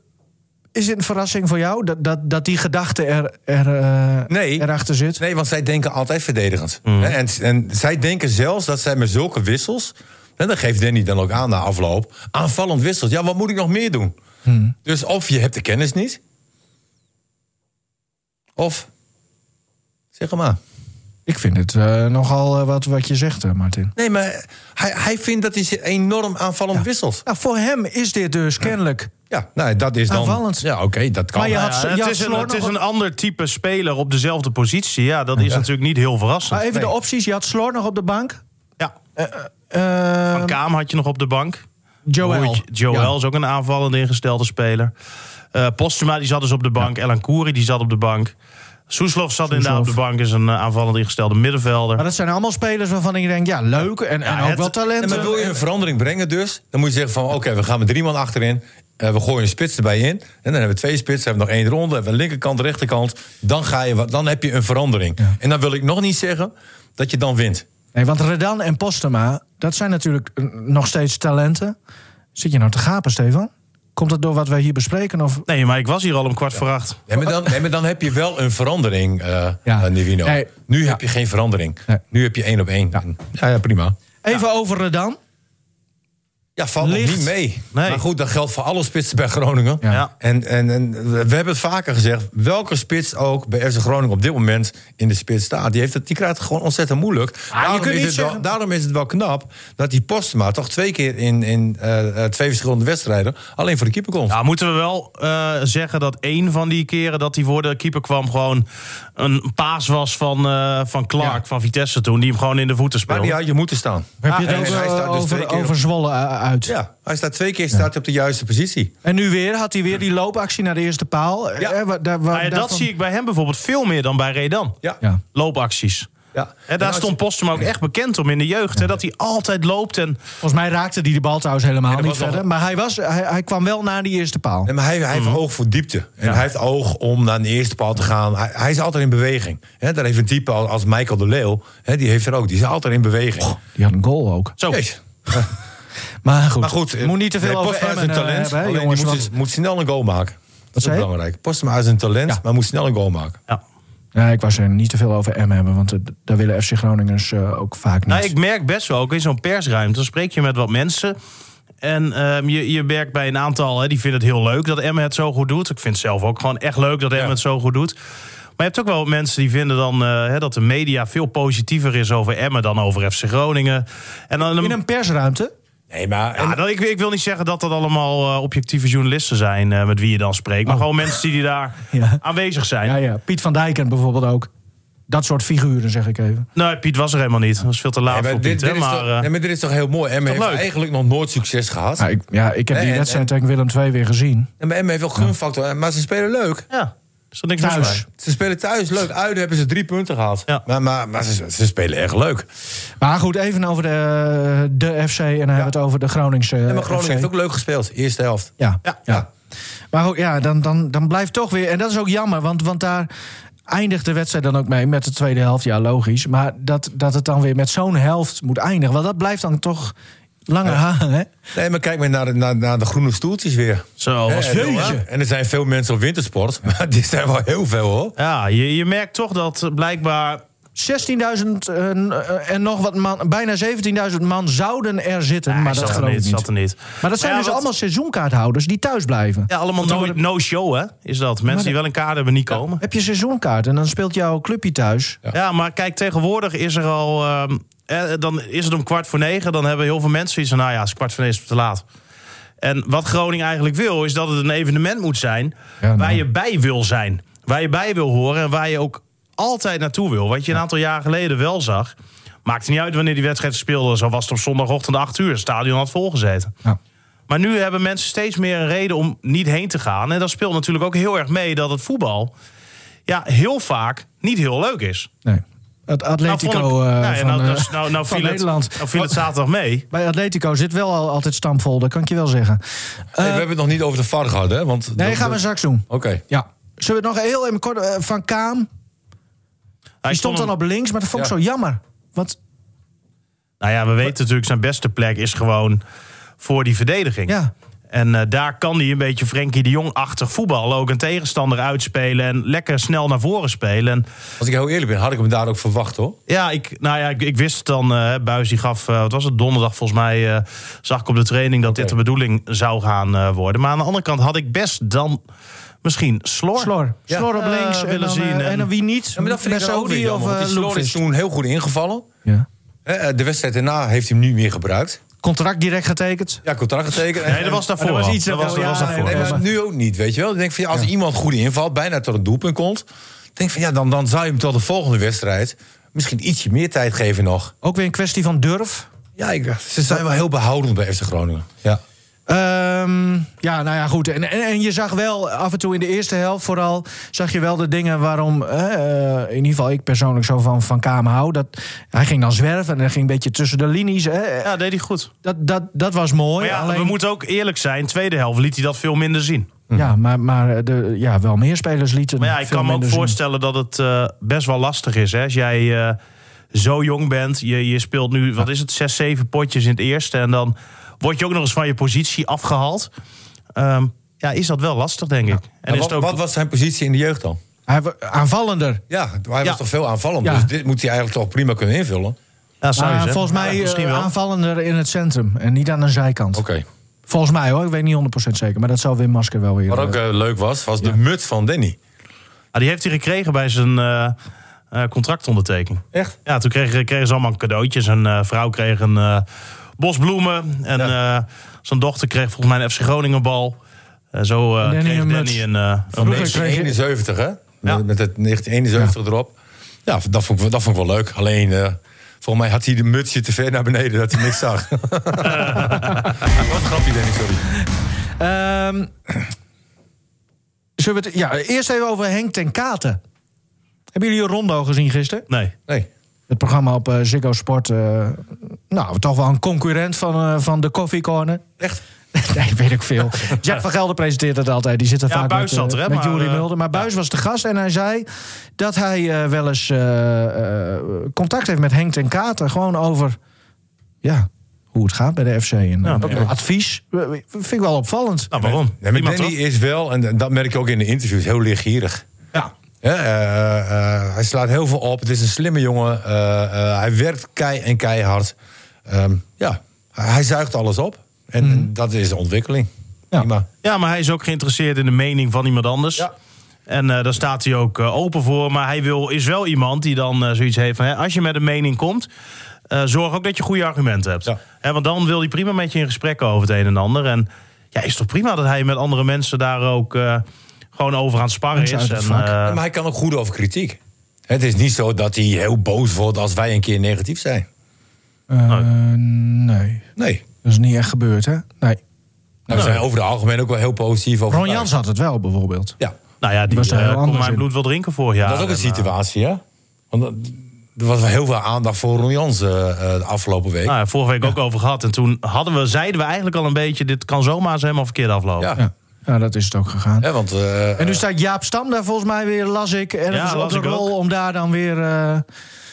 Is het een verrassing voor jou dat, dat, dat die gedachte er, er, eh, Nee. erachter zit? Nee, want zij denken altijd verdedigend. Hè, En, en zij denken zelfs dat zij met zulke wissels... en dat geeft Danny dan ook aan na afloop... aanvallend wisselt. Ja, wat moet ik nog meer doen? Dus of je hebt de kennis niet... of... Zeg maar. Ik vind het eh, nogal eh, wat, wat je zegt, eh, Martin. Nee, maar hij, hij vindt dat hij enorm aanvallend wisselt. Nou, voor hem is dit dus kennelijk. Ja, nou, dat is dan... Aanvallend. Ja, oké, dat kan. Maar je had- ja, het is, een, het is een ander type speler op dezelfde positie. Ja, dat is natuurlijk niet heel verrassend. Maar even Nee. de opties. Je had Slor nog op de bank. Ja. Eh, Van Kaam had je nog op de bank. Joel. Joel Ja. is ook een aanvallend ingestelde speler. Eh Postuma die zat dus op de bank. Elan Kouri die zat op de bank. Soeslof zat inderdaad op de bank. Is een eh, aanvallend ingestelde middenvelder. Maar dat zijn allemaal spelers waarvan ik denk, ja, leuk en, en ook het- wel talent. En maar wil je een verandering brengen dus... dan moet je zeggen van oké, we gaan met drie man achterin... eh, we gooien een spits erbij in. En dan hebben we twee spitsen, hebben we nog één ronde... hebben we een linkerkant, rechterkant. Dan, ga je, dan heb je een verandering. En dan wil ik nog niet zeggen dat je dan wint. Nee, want Redan en Postema, dat zijn natuurlijk nog steeds talenten. Zit je nou te gapen, Stefan? Komt dat door wat wij hier bespreken? Of... Nee, maar ik was hier al om kwart voor acht. Nee, maar, dan, nee, maar dan heb je wel een verandering, eh Ja. eh, Nivino. Nee. Nu Ja. heb je geen verandering. Nee. Nu heb je één op één. Ja, ja, prima. Even over Redan. Ja, valt nog niet mee. Nee. Maar goed, dat geldt voor alle spitsen bij Groningen. Ja. En, en, en we hebben het vaker gezegd. Welke spits ook bij FC Groningen op dit moment in de spits staat... die, heeft het, die krijgt het gewoon ontzettend moeilijk. daarom, kunt is niet het wel, daarom is het wel knap dat die Postma... toch twee keer in, in eh, eh, twee verschillende wedstrijden... alleen voor de keeper komt. Nou, moeten we wel eh, zeggen dat één van die keren dat hij voor de keeper kwam... gewoon een paas was van, eh, van Clark, Ja. van Vitesse toen... die hem gewoon in de voeten maar speelde. die had je moeten staan. Heb je en het hij eh, staat dus twee over, op- Zwolle eh, uit? Ja, hij staat twee keer staat hij op de juiste positie. En nu weer had hij weer die loopactie naar de eerste paal. Ja. Eh, ja, dat daarvan- zie ik bij hem bijvoorbeeld veel meer dan bij Redan. Ja. Ja. Loopacties. Ja. En daar stond Postum ook echt bekend om in de jeugd. Hè, dat hij altijd loopt. En, Volgens mij raakte hij de bal trouwens helemaal niet verder. Maar hij, was, hij, hij kwam wel naar die eerste paal. Nee, maar hij, hij heeft oog voor diepte. En hij heeft oog om naar de eerste paal te gaan. Hij, hij is altijd in beweging. Hè, daar heeft een type als, als Michael de Leeuw. Hè, die heeft er ook. Die is altijd in beweging. Die had een goal ook. zo. Maar goed, Maar goed, moet niet te veel nee, over Emmen eh, talent. hebben, hè, jongens. die moet, want- moet snel een goal maken. Dat is ook belangrijk. Postma is een talent, Ja. maar moet snel een goal maken. Ja. Ja, ik was er niet te veel over M hebben, want daar willen FC Groningers eh, ook vaak niet. Nou, ik merk best wel, ook in zo'n persruimte, dan spreek je met wat mensen. En ehm, je, je merkt bij een aantal, hè, die vinden het heel leuk dat Emmen het zo goed doet. Ik vind het zelf ook gewoon echt leuk dat Emmen Ja. het zo goed doet. Maar je hebt ook wel mensen die vinden dan eh, hè, dat de media veel positiever is over Emmen dan over FC Groningen. En dan, In een persruimte? Nee, maar... Ja, dat, ik, ik wil niet zeggen dat dat allemaal eh, objectieve journalisten zijn eh, met wie je dan spreekt. Maar gewoon mensen die daar Ja. aanwezig zijn. Ja, ja. Piet van Dijken bijvoorbeeld ook. Dat soort figuren, zeg ik even. Nee, Piet was er helemaal niet. Dat was veel te laat Nee, maar voor dit, Piet. dit maar, toch, eh, nee, maar dit is toch heel mooi. Toch heeft leuk? eigenlijk nog nooit succes gehad. Ja, ik, ja, ik heb Nee, die wedstrijd en- tegen Willem II weer gezien. En bij Emmen heeft wel gunfactor. Maar ze spelen leuk. ja, is er niks Thuis. Ze spelen thuis leuk. Uit hebben ze drie punten gehad. Ja. Maar, maar, maar ze, ze spelen echt leuk. Maar goed, even over de, de FC en dan hebben we het over de Groningse En maar Groningen FC. heeft ook leuk gespeeld. Eerste helft. Ja, Ja. ja. Maar goed, ja, dan, dan, dan blijft toch weer... En dat is ook jammer, want, want daar eindigt de wedstrijd dan ook mee met de tweede helft. Ja, logisch. Maar dat, dat het dan weer met zo'n helft moet eindigen... want dat blijft dan toch langer hangen, hè? Nee, maar kijk maar naar de, naar, naar de groene stoeltjes weer. Zo, was Hè, veel, en, hè? en er zijn veel mensen op wintersport. Maar die zijn wel heel veel hoor. Ja, je, je merkt toch dat blijkbaar... 16.000 eh, en nog wat man, bijna 17.000 man zouden er zitten, Nee, maar dat zat er geloof ik niet, niet. zat er niet. Maar dat zijn ja, dus wat- allemaal seizoenkaarthouders die thuis blijven. Ja, allemaal no, worden- no show, hè? Is dat. Mensen die wel een kaart hebben, niet komen. Heb je seizoenkaart en dan speelt jouw clubje thuis. Ja, maar kijk, tegenwoordig is er al. ehm, eh, dan is het om kwart voor negen. Dan hebben heel veel mensen iets van. Nou ja, als kwart voor negen is het te laat. En wat Groningen eigenlijk wil, is dat het een evenement moet zijn. Ja, nou. waar je bij wil zijn. Waar je bij wil horen en waar je ook altijd naartoe wil. Wat je een aantal jaar geleden wel zag. Maakte niet uit wanneer die wedstrijd speelde. Zo was het op zondagochtend 8 uur. Het stadion had volgezeten. Ja. Maar nu hebben mensen steeds meer een reden om niet heen te gaan. En dat speelt natuurlijk ook heel erg mee dat het voetbal. Ja, heel vaak niet heel leuk is. Nee. Het Atletico Nou, ik- eh, nou ja, nou, eh, nou, nou, nou van viel het, Nederland. nou viel het zaterdag mee. Bij Atletico zit wel al altijd stampvol, dat kan ik je wel zeggen. Hey, we hebben het nog niet over de VAR gehad, hè? Want Nee, dat- gaan we straks doen. Oké. Ja. Zullen we het nog heel even kort... eh, van Kaam, die stond dan op links, maar dat vond ik zo jammer. Want, Nou ja, we weten natuurlijk zijn beste plek is gewoon voor die verdediging. ja, En eh, daar kan hij een beetje Frenkie de Jong-achtig voetballen. Ook een tegenstander uitspelen en lekker snel naar voren spelen. En Als ik heel eerlijk ben, had ik hem daar ook verwacht, hoor. Ja, ik, nou ja, ik, ik wist het dan. eh Buis die gaf, eh, wat was het, donderdag volgens mij... eh, zag ik op de training dat dit de bedoeling zou gaan eh, worden. Maar aan de andere kant had ik best dan misschien Slor. Slor. Ja. Slor op Eh, links en willen dan, zien eh, en- dan wie niet? Ja, maar dat vind ik dan ook weer Messi jammer. of Want eh, die Slor is toen heel goed ingevallen. Ja. Hè, De wedstrijd daarna heeft hij hem niet meer gebruikt. Contract direct getekend. Ja, contract getekend. Nee, dat was daarvoor. dat was iets dat was, was ja, daarvoor. Nee, maar nu ook niet, weet je wel. Ik denk van, ja, als iemand goed invalt, bijna tot een doelpunt komt... denk van, ja, dan, dan zou je hem tot de volgende wedstrijd... misschien ietsje meer tijd geven nog. Ook weer een kwestie van durf. Ja, ik, ze zijn wel heel behoudend bij FC Groningen. Ja. Ehm, ja, nou ja, goed. En, en, en je zag wel af en toe in de eerste helft vooral... zag je wel de dingen waarom, eh, in ieder geval ik persoonlijk zo van, van Kamer hou. Dat, hij ging dan zwerven en hij ging een beetje tussen de linies. Hè. Ja, deed hij goed. Dat, dat, dat was mooi. Maar ja, alleen, we moeten ook eerlijk zijn. Tweede helft liet hij dat veel minder zien. ja, maar, maar de, ja, wel meer spelers lieten Maar ja, ik kan me ook zien. voorstellen dat het eh, best wel lastig is. Hè? Als jij eh, zo jong bent, je, je speelt nu, wat is het, zes, zeven potjes in het eerste... en dan word je ook nog eens van je positie afgehaald. Ehm, ja, is dat wel lastig, denk ik. En is wat, ook... wat was zijn positie in de jeugd dan? Hij, aanvallender. Ja, hij Ja. was toch veel aanvallend. Ja. Dus dit moet hij eigenlijk toch prima kunnen invullen. ja, zou je Maar zeggen. volgens mij Ja, eh, misschien wel. aanvallender in het centrum en niet aan een zijkant. Oké. Volgens mij hoor, ik weet niet 100% zeker. Maar dat zal Wim Masker wel weer... Wat ook eh, eh, leuk was, was de muts van Danny. Ah, die heeft hij gekregen bij zijn eh, eh, contractondertekening. Echt? Ja, toen kregen, kregen ze allemaal cadeautjes. Een eh, vrouw kreeg een eh, bos bloemen. En Ja. eh, zijn dochter kreeg volgens mij een FC Groningen bal. En zo eh, Danny kreeg een Danny een, eh, een je- 1971, hè? Ja. Met, met het 1971 erop. Ja, dat vond, ik, wel- dat vond ik wel leuk. Alleen, eh, volgens mij had hij de mutsje te ver naar beneden dat hij niks zag. Wat een grapje, Danny, sorry. Ehm, zullen we het, ja, eerst even over Henk ten Katen. Hebben jullie Rondo gezien gisteren? Nee. Nee. Het programma op eh, Ziggo Sport. eh, nou, toch wel een concurrent van, eh, van de Coffee Corner. Echt? nee, weet ik veel. Jack van Gelder presenteert het altijd. Die zit er Ja, vaak Buis met, zat er, hè, met maar, Jurie Mulder. Maar Buis was de gast en hij zei dat hij eh, wel eens contact heeft met Henk ten Katen. Gewoon over ja, hoe het gaat bij de FC. En, Ja, en, oké. advies. Vind ik wel opvallend. Nou, waarom? Nee, maar Danny toch? is wel, en dat merk ik ook in de interviews, heel leergierig. Eh, eh, hij slaat heel veel op. Het is een slimme jongen. Eh, eh, hij werkt kei en keihard. Ehm, ja, hij zuigt alles op. En, en dat is ontwikkeling. Ja. Prima. Ja, maar hij is ook geïnteresseerd in de mening van iemand anders. Ja. En eh, daar staat hij ook open voor. Maar hij wil, is wel iemand die dan zoiets heeft van... Hè, als je met een mening komt, eh, zorg ook dat je goede argumenten hebt. Ja. Hè, want dan wil hij prima met je in gesprek over het een en ander. En ja, is toch prima dat hij met andere mensen daar ook eh, gewoon over aan het sparren is. het En, eh, maar hij kan ook goed over kritiek. Het is niet zo dat hij heel boos wordt als wij een keer negatief zijn. Eh, nee, Nee. dat is niet echt gebeurd, hè? Nee. Nou, we zijn over het algemeen ook wel heel positief over. Ron Jans had het wel, bijvoorbeeld. Ja, nou ja, die was er heel eh, kon mijn in. bloed wel drinken vorig jaar. dat is ook een En, situatie, hè? Want er was wel heel veel aandacht voor Ron Jans de afgelopen week. Nou, ja, vorige week ook over gehad. En toen hadden we, zeiden we eigenlijk al een beetje... dit kan zomaar eens helemaal verkeerd aflopen. ja. Ja. ja, dat is het ook gegaan. Hè, want, eh, En nu staat Jaap Stam daar volgens mij weer, las ik. En Ja, is de ik rol ook. om daar dan weer eh,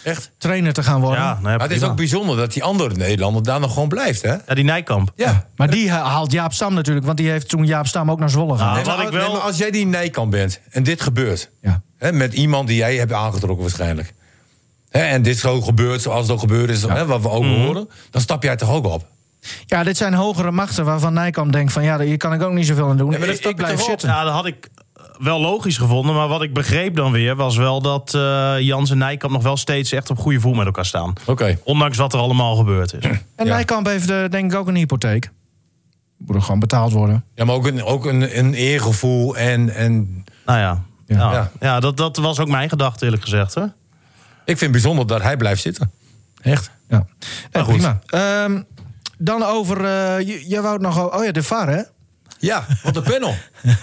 echt. trainer te gaan worden. Ja, nou ja, Maar het is ook bijzonder dat die andere Nederlander daar nog gewoon blijft, hè? ja, die Nijkamp. Ja. Maar die ha- haalt Jaap Stam natuurlijk, want die heeft toen Jaap Stam ook naar Zwolle gehaald. Nou, Nee, wat maar, ik wel- nee, maar als jij die Nijkamp bent en dit gebeurt... Ja. Hè, met iemand die jij hebt aangetrokken waarschijnlijk... Hè, en dit is ook gebeurd zoals het ook gebeurd is, hè, wat we ook Mhm. horen... dan stap jij toch ook op? Ja, dit zijn hogere machten waarvan Nijkamp denkt van... ja, hier kan ik ook niet zoveel aan doen. Nee, maar dat ik, blijf zitten. Ja, dat had ik wel logisch gevonden. Maar wat ik begreep dan weer was wel dat eh, Jans en Nijkamp nog wel steeds echt op goede voet met elkaar staan. Oké. Ondanks wat er allemaal gebeurd is. En Ja. Nijkamp heeft eh, denk ik ook een hypotheek. Moet er gewoon betaald worden. Ja, maar ook een, ook een, een eergevoel en... en Nou ja, Ja. ja. Ja. ja. dat, dat was ook mijn gedachte eerlijk gezegd. Hè? ik vind het bijzonder dat hij blijft zitten. Echt. Ja, Eh, goed. prima. Ehm, dan over, eh, je- jij wou het nog... Oh ja, de VAR, hè? Ja, want de panel.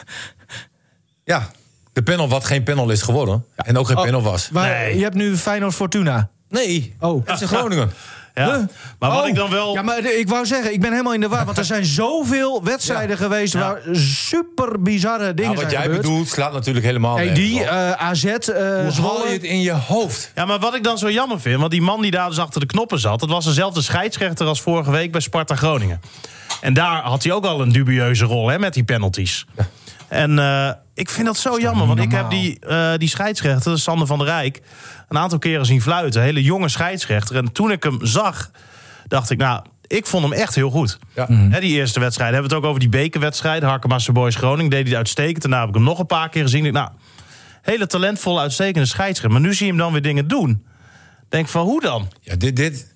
ja, de panel wat geen panel is geworden. En ook geen Oh. panel was. Waar, Nee. Je hebt nu Feyenoord Fortuna. Nee, Oh. FC Groningen. Ja. Huh? Maar wat Oh. ik dan wel... Ja, maar ik wou zeggen, ik ben helemaal in de war. Want er zijn zoveel wedstrijden geweest... Ja. waar super bizarre dingen Nou, wat zijn jij gebeurd. bedoelt slaat natuurlijk helemaal Hey, die op. eh, AZ, eh Hoe haal je het in je hoofd? Ja, maar wat ik dan zo jammer vind, want die man die daar dus achter de knoppen zat, dat was dezelfde scheidsrechter als vorige week bij Sparta Groningen. En daar had hij ook al een dubieuze rol hè, met die penalties. En eh, ik vind dat zo jammer, want ik heb die, eh, die scheidsrechter, Sander van der Rijk, een aantal keren zien fluiten. Een hele jonge scheidsrechter. En toen ik hem zag, dacht ik, nou, ik vond hem echt heel goed. Ja. Hè, die eerste wedstrijd. Hebben we het ook over die bekerwedstrijd. Harkemasse Boys Groningen deed hij het uitstekend. Daarna heb ik hem nog een paar keer gezien. Ik, nou, hele talentvolle, uitstekende scheidsrechter. Maar nu zie je hem dan weer dingen doen. Denk van, hoe dan? Ja, dit, dit,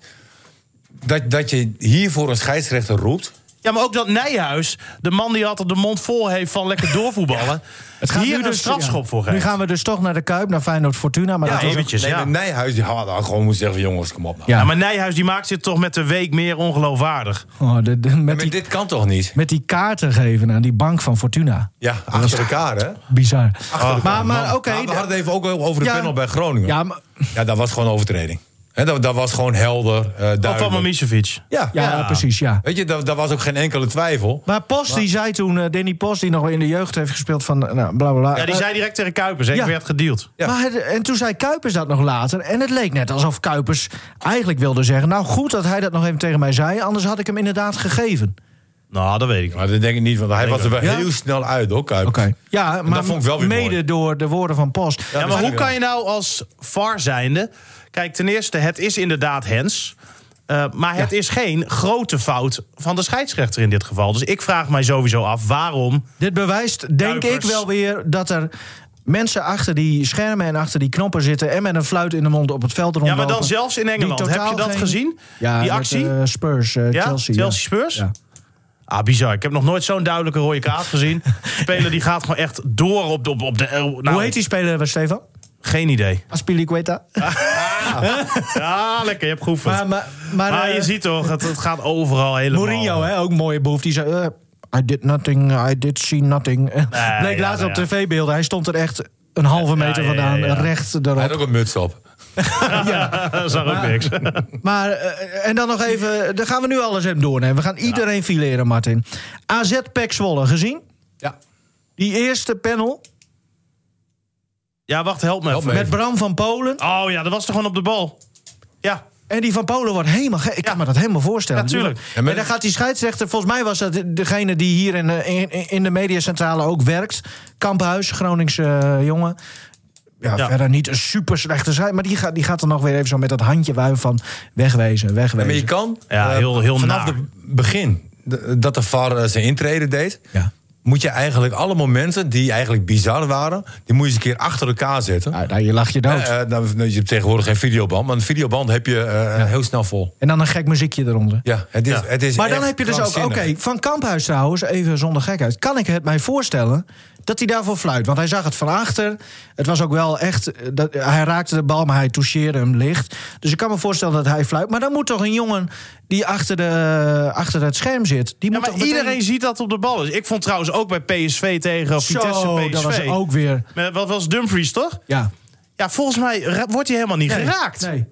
dat, dat je hiervoor een scheidsrechter roept. Ja, maar ook dat Nijhuis, de man die altijd de mond vol heeft van lekker doorvoetballen... Het gaat hier nu een dus- strafschop ja. voor geeft. Nu gaan we dus toch naar de Kuip, naar Feyenoord Fortuna. Maar Ja, dat was eventjes, Nee, ja. maar Nijhuis die had gewoon moeten zeggen: jongens, kom op. Nou. Ja. Ja, maar Nijhuis die maakt zich toch met de week meer ongeloofwaardig. Oh, de- de- met, die, dit kan toch niet? met die kaarten geven aan die bank van Fortuna. Ja, achter elkaar, hè? Bizar. Achter elkaar. maar maar oké. We hadden het even ook over de Ja. panel bij Groningen. Ja, ja, maar, dat was gewoon overtreding. Hè, dat, dat was gewoon helder, eh Of van. Mamicevic. Ja, ja, Ja. precies, ja. Weet je, daar, daar was ook geen enkele twijfel. Maar Post die zei toen, eh, Danny Post, die nog in de jeugd heeft gespeeld van, eh, nou, bla bla bla. Ja, die zei direct tegen Kuipers, ja. ik werd gedeeld. Ja. Maar het- en toen zei Kuipers dat nog later. En het leek net alsof Kuipers eigenlijk wilde zeggen... nou goed dat hij dat nog even tegen mij zei... anders had ik hem inderdaad gegeven. Nou, dat weet ik. Maar dat denk ik niet, want hij was er wel Ja? heel snel uit, hoor, Kuipers. Ja, maar vond ik wel weer mede mooi. door de woorden van Post. Ja, dat maar hoe kan je nou als VAR zijnde... Kijk, ten eerste, het is inderdaad Hens. Eh, maar het is geen grote fout van de scheidsrechter in dit geval. Dus ik vraag mij sowieso af waarom... Dit bewijst, denk Kuipers. ik wel weer, dat er mensen achter die schermen en achter die knoppen zitten... en met een fluit in de mond op het veld Ja, rondlopen. maar dan zelfs in Engeland. Heb je dat geen- gezien? Ja, die met, actie? eh, Spurs, eh, ja? Chelsea. ja. Spurs? Ja. Ah, bizar. Ik heb nog nooit zo'n duidelijke rode kaart gezien. Speler die gaat gewoon echt door op de... Op, de nou, Hoe heet die speler, Stefan? Geen idee. Aspilicueta. Ja, lekker. Je hebt geoefend. Maar, maar, maar, Maar eh, je ziet toch, het, het gaat overal helemaal. Mourinho, hè, ook een mooie boef. Die zei, eh, I did nothing, I did see nothing. Bleek ja, later ja. op tv-beelden. Hij stond er echt een halve meter ja, ja, vandaan, ja. recht Hij erop. had ook een muts op. Dat zag ook niks. Maar, eh, en dan nog even, dan gaan we nu alles even doornemen. We gaan iedereen fileren, Martin. AZ Pek Zwolle, gezien? Ja. Die eerste panel Ja, wacht, help me Help even. me. met Bram van Polen. Oh ja, dat was toch gewoon op de bal? Ja. En die van Polen wordt helemaal gek. Ik kan Ja. me dat helemaal voorstellen. Ja, tuurlijk. Ja, maar- En dan gaat die scheidsrechter... Volgens mij was dat degene die hier in, de- in, in de mediacentrale ook werkt. Kamphuis, Groningse eh, jongen. Ja, Ja. verder niet een super slechte scheidsrechter. Maar die gaat, die gaat er nog weer even zo met dat handje wuiven van... wegwezen, Ja, wegwezen. maar je kan Ja, eh, heel- heel vanaf naar. het begin dat de VAR eh, zijn intrede deed. Ja. Moet je eigenlijk alle momenten die eigenlijk bizar waren, die moet je eens een keer achter elkaar zetten. Nou, nou, je lacht je dood. Eh, nou, je hebt tegenwoordig geen videoband, maar een videoband heb je eh, heel snel vol. En dan een gek muziekje eronder. Ja, het is, Ja. Het is Maar dan heb je dus ook, oké, van Kamphuis trouwens, even zonder gekheid. Kan ik het mij voorstellen dat hij daarvoor fluit? Want hij zag het van achter. Het was ook wel echt, eh, dat, hij raakte de bal, maar hij toucheerde hem licht. Dus ik kan me voorstellen dat hij fluit. Maar dan moet toch een jongen die achter, de, achter het scherm zit... Die Ja, moet maar toch meteen- iedereen ziet dat op de bal is. Ik vond trouwens ook bij PSV tegen Vitesse Zo, PSV. dat was ook weer... Met- Wat was Dumfries, toch? Ja. Ja, volgens mij wordt hij helemaal niet Nee, geraakt. Nee.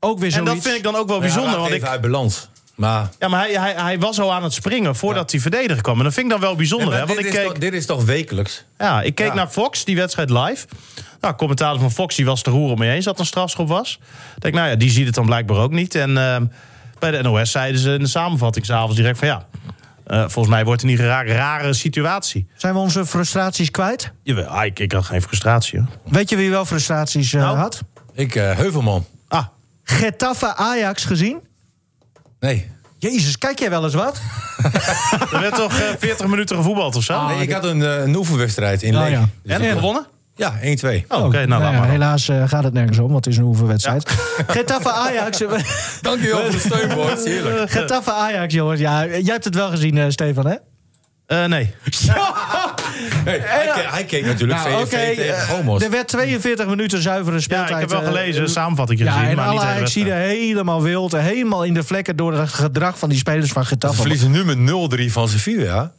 Ook weer En zoiets. dat vind ik dan ook wel ja, bijzonder. hij Want ik, uit balans. Maar, ja, maar hij, hij, hij was al aan het springen voordat die verdediger kwam. En dat vind ik dan wel bijzonder. Nee, hè? Want dit, ik is keek, toch, dit is toch wekelijks? ja, ik keek Ja. naar Fox, die wedstrijd live. Nou, commentator van Fox die was te roeren mee eens dat het een strafschop was. Ik denk, nou ja, die ziet het dan blijkbaar ook niet. En ehm, bij de NOS zeiden ze in de samenvatting s'avonds direct van ja... eh, volgens mij wordt er niet geraakt. Rare situatie. Zijn we onze frustraties kwijt? Jawel, ah, ik, ik had geen frustratie. Hoor. Weet je wie wel frustraties eh, Nou? had? Ik, eh, Heuvelman. Ah, Getafe Ajax gezien? Nee. Jezus, kijk jij wel eens wat? er werd toch eh, 40 minuten gevoetbald of zo? nee ik had een, eh, een oefenwedstrijd in Oh, Leek. ja. en Dus ik- gewonnen? Ja, 1-2. Oh, Oké, nou, laat ja, maar. helaas eh, gaat het nergens om, want het is een oefenwedstrijd. Getafe Ajax. eh, Dankjewel voor de steun, boys. Heerlijk. Getafe Ajax, jongens. Ja, jij hebt het wel gezien, eh, Stefan, hè? Eh, nee. Hey, hij, keek, hij keek natuurlijk Nou, VVV tegen eh, Gomos. er werd 42 minuten zuivere Ja, speeltijd. ik heb wel eh, gelezen, een eh, samenvatting Ja, gezien. en maar niet alle helemaal wild, helemaal in de vlekken door het gedrag van die spelers van Ze Getafe. verliezen nu met 0-3 van Sevilla.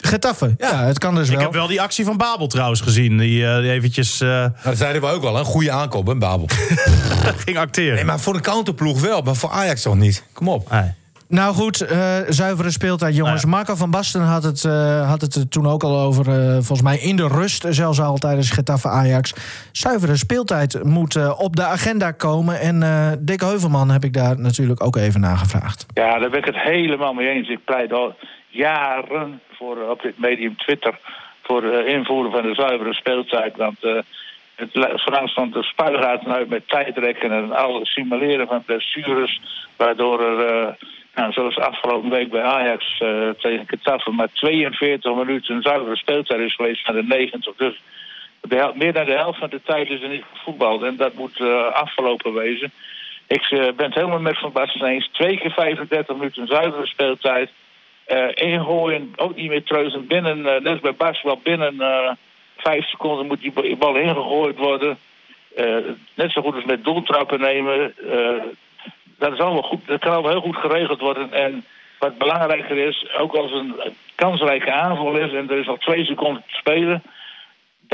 Getafe, ja. het kan dus Ik wel. heb wel die actie van Babel trouwens gezien. Die, die eventjes eh, Nou, dat zeiden we ook al, een goede aankoop, hè, Babel. ging acteren. Nee, maar voor de counterploeg wel, maar voor Ajax toch niet? Kom op. Nee. Nou goed, eh, zuivere speeltijd, jongens. Nou Marco van Basten had het, eh, had het er toen ook al over. eh, volgens mij in de rust, zelfs al tijdens Getafe Ajax. Zuivere speeltijd moet eh, op de agenda komen. En eh Dick Heuvelman heb ik daar natuurlijk ook even naar gevraagd. Ja, daar ben ik het helemaal mee eens. Ik pleit al jaren voor, op dit medium Twitter voor eh, invoeren van de zuivere speeltijd. Want eh, het verlangt van de spuigaten uit met tijdrekken en al simuleren van blessures. Waardoor er, eh, nou, zoals afgelopen week bij Ajax eh, tegen Getafe, maar 42 minuten zuivere speeltijd is geweest naar de 90. Dus de meer dan de helft van de tijd is er niet gevoetbald. En dat moet eh, afgelopen wezen. Ik eh, ben het helemaal met Van Basten eens. Twee keer 35 minuten zuivere speeltijd. Ingooien, ook niet meer treuzen. Binnen, net bij basketbal, binnen vijf seconden moet die ba- bal ingegooid worden. Net zo goed als met doeltrappen nemen. Dat, is allemaal goed, dat kan allemaal heel goed geregeld worden. En wat belangrijker is, ook als een kansrijke aanval is... en er is nog twee seconden te spelen...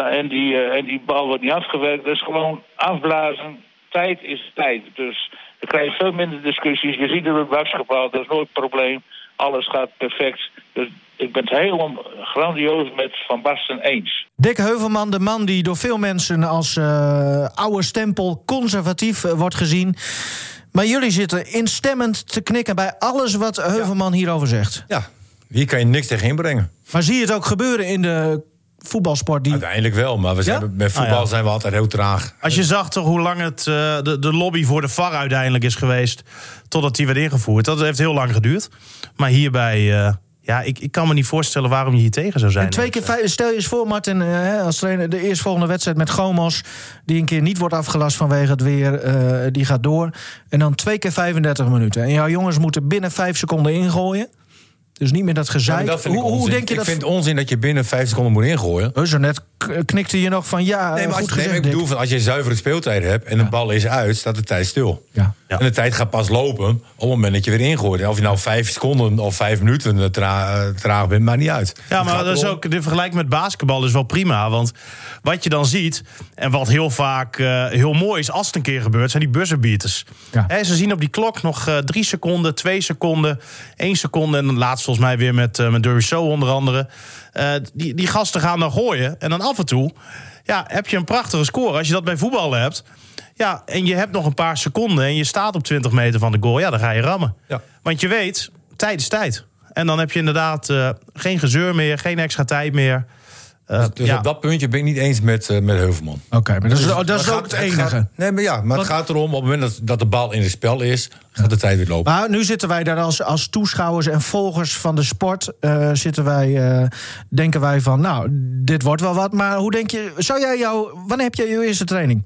En, die, eh, en die bal wordt niet afgewerkt. Dus gewoon afblazen. Tijd is tijd. Dus dan krijg je veel minder discussies. Je ziet het met basketbal, dat is nooit een probleem. Alles gaat perfect. Dus ik ben het helemaal grandioos met Van Basten eens. Dick Heuvelman, de man die door veel mensen als eh, oude stempel conservatief eh, wordt gezien. Maar jullie zitten instemmend te knikken bij alles wat Heuvelman hierover zegt. Ja, hier kan je niks tegen inbrengen. Maar zie je het ook gebeuren in de voetbalsport? Die... Uiteindelijk wel, maar we zijn, Ja? met voetbal Ah, ja. zijn we altijd heel traag. Als je zag toch hoe lang het, eh, de, de lobby voor de VAR uiteindelijk is geweest... totdat die werd ingevoerd. Dat heeft heel lang geduurd. Maar hierbij, eh, ja, ik, ik kan me niet voorstellen waarom je hier tegen zou zijn. En twee keer vijf, stel je eens voor, Martin, eh, hè, als trainer, de eerstvolgende wedstrijd met Gomos, die een keer niet wordt afgelast vanwege het weer, eh, die gaat door. En dan twee keer 35 minuten. En jouw jongens moeten binnen vijf seconden ingooien. Dus niet meer dat gezeik. maar dat vind ik hoe, hoe onzin. denk je ik dat? vind onzin dat je binnen vijf seconden moet ingooien. Zo net knikte je nog van ja, Nee, maar goed als, nee, ik bedoel, van, als je zuivere speeltijd hebt en de bal is uit, staat de tijd stil. Ja. Ja. En de tijd gaat pas lopen op het moment dat je weer ingooit. En of je nou vijf seconden of vijf minuten eh, tra- traag bent, maakt niet uit. Ja, maar dat is ook, de vergelijking met basketbal is wel prima. Want wat je dan ziet, en wat heel vaak eh, heel mooi is als het een keer gebeurt, zijn die buzzerbeaters. Ja. Hè, ze zien op die klok nog eh, drie seconden, twee seconden, één seconde. En dan laatst volgens mij weer met, eh met Derby Show onder andere. Eh, die, die gasten gaan dan gooien. En dan af en toe ja, heb je een prachtige score. Als je dat bij voetbal hebt. Ja, en je hebt nog een paar seconden en je staat op 20 meter van de goal. Ja, dan ga je rammen. Ja. Want je weet, tijd is tijd. En dan heb je inderdaad eh, geen gezeur meer, geen extra tijd meer. Eh, Dus ja, op dat puntje ben ik niet eens met, eh, met Heuvelman. Oké, maar dat is, dat is ook het enige. gaat- nee, maar ja, maar het gaat erom, op het moment dat, dat de bal in het spel is, gaat de tijd weer lopen. Maar nu zitten wij daar als, als toeschouwers en volgers van de sport. eh, zitten wij, denken wij van, nou, dit wordt wel wat. Maar hoe denk je, zou jij jou, wanneer heb jij je eerste training?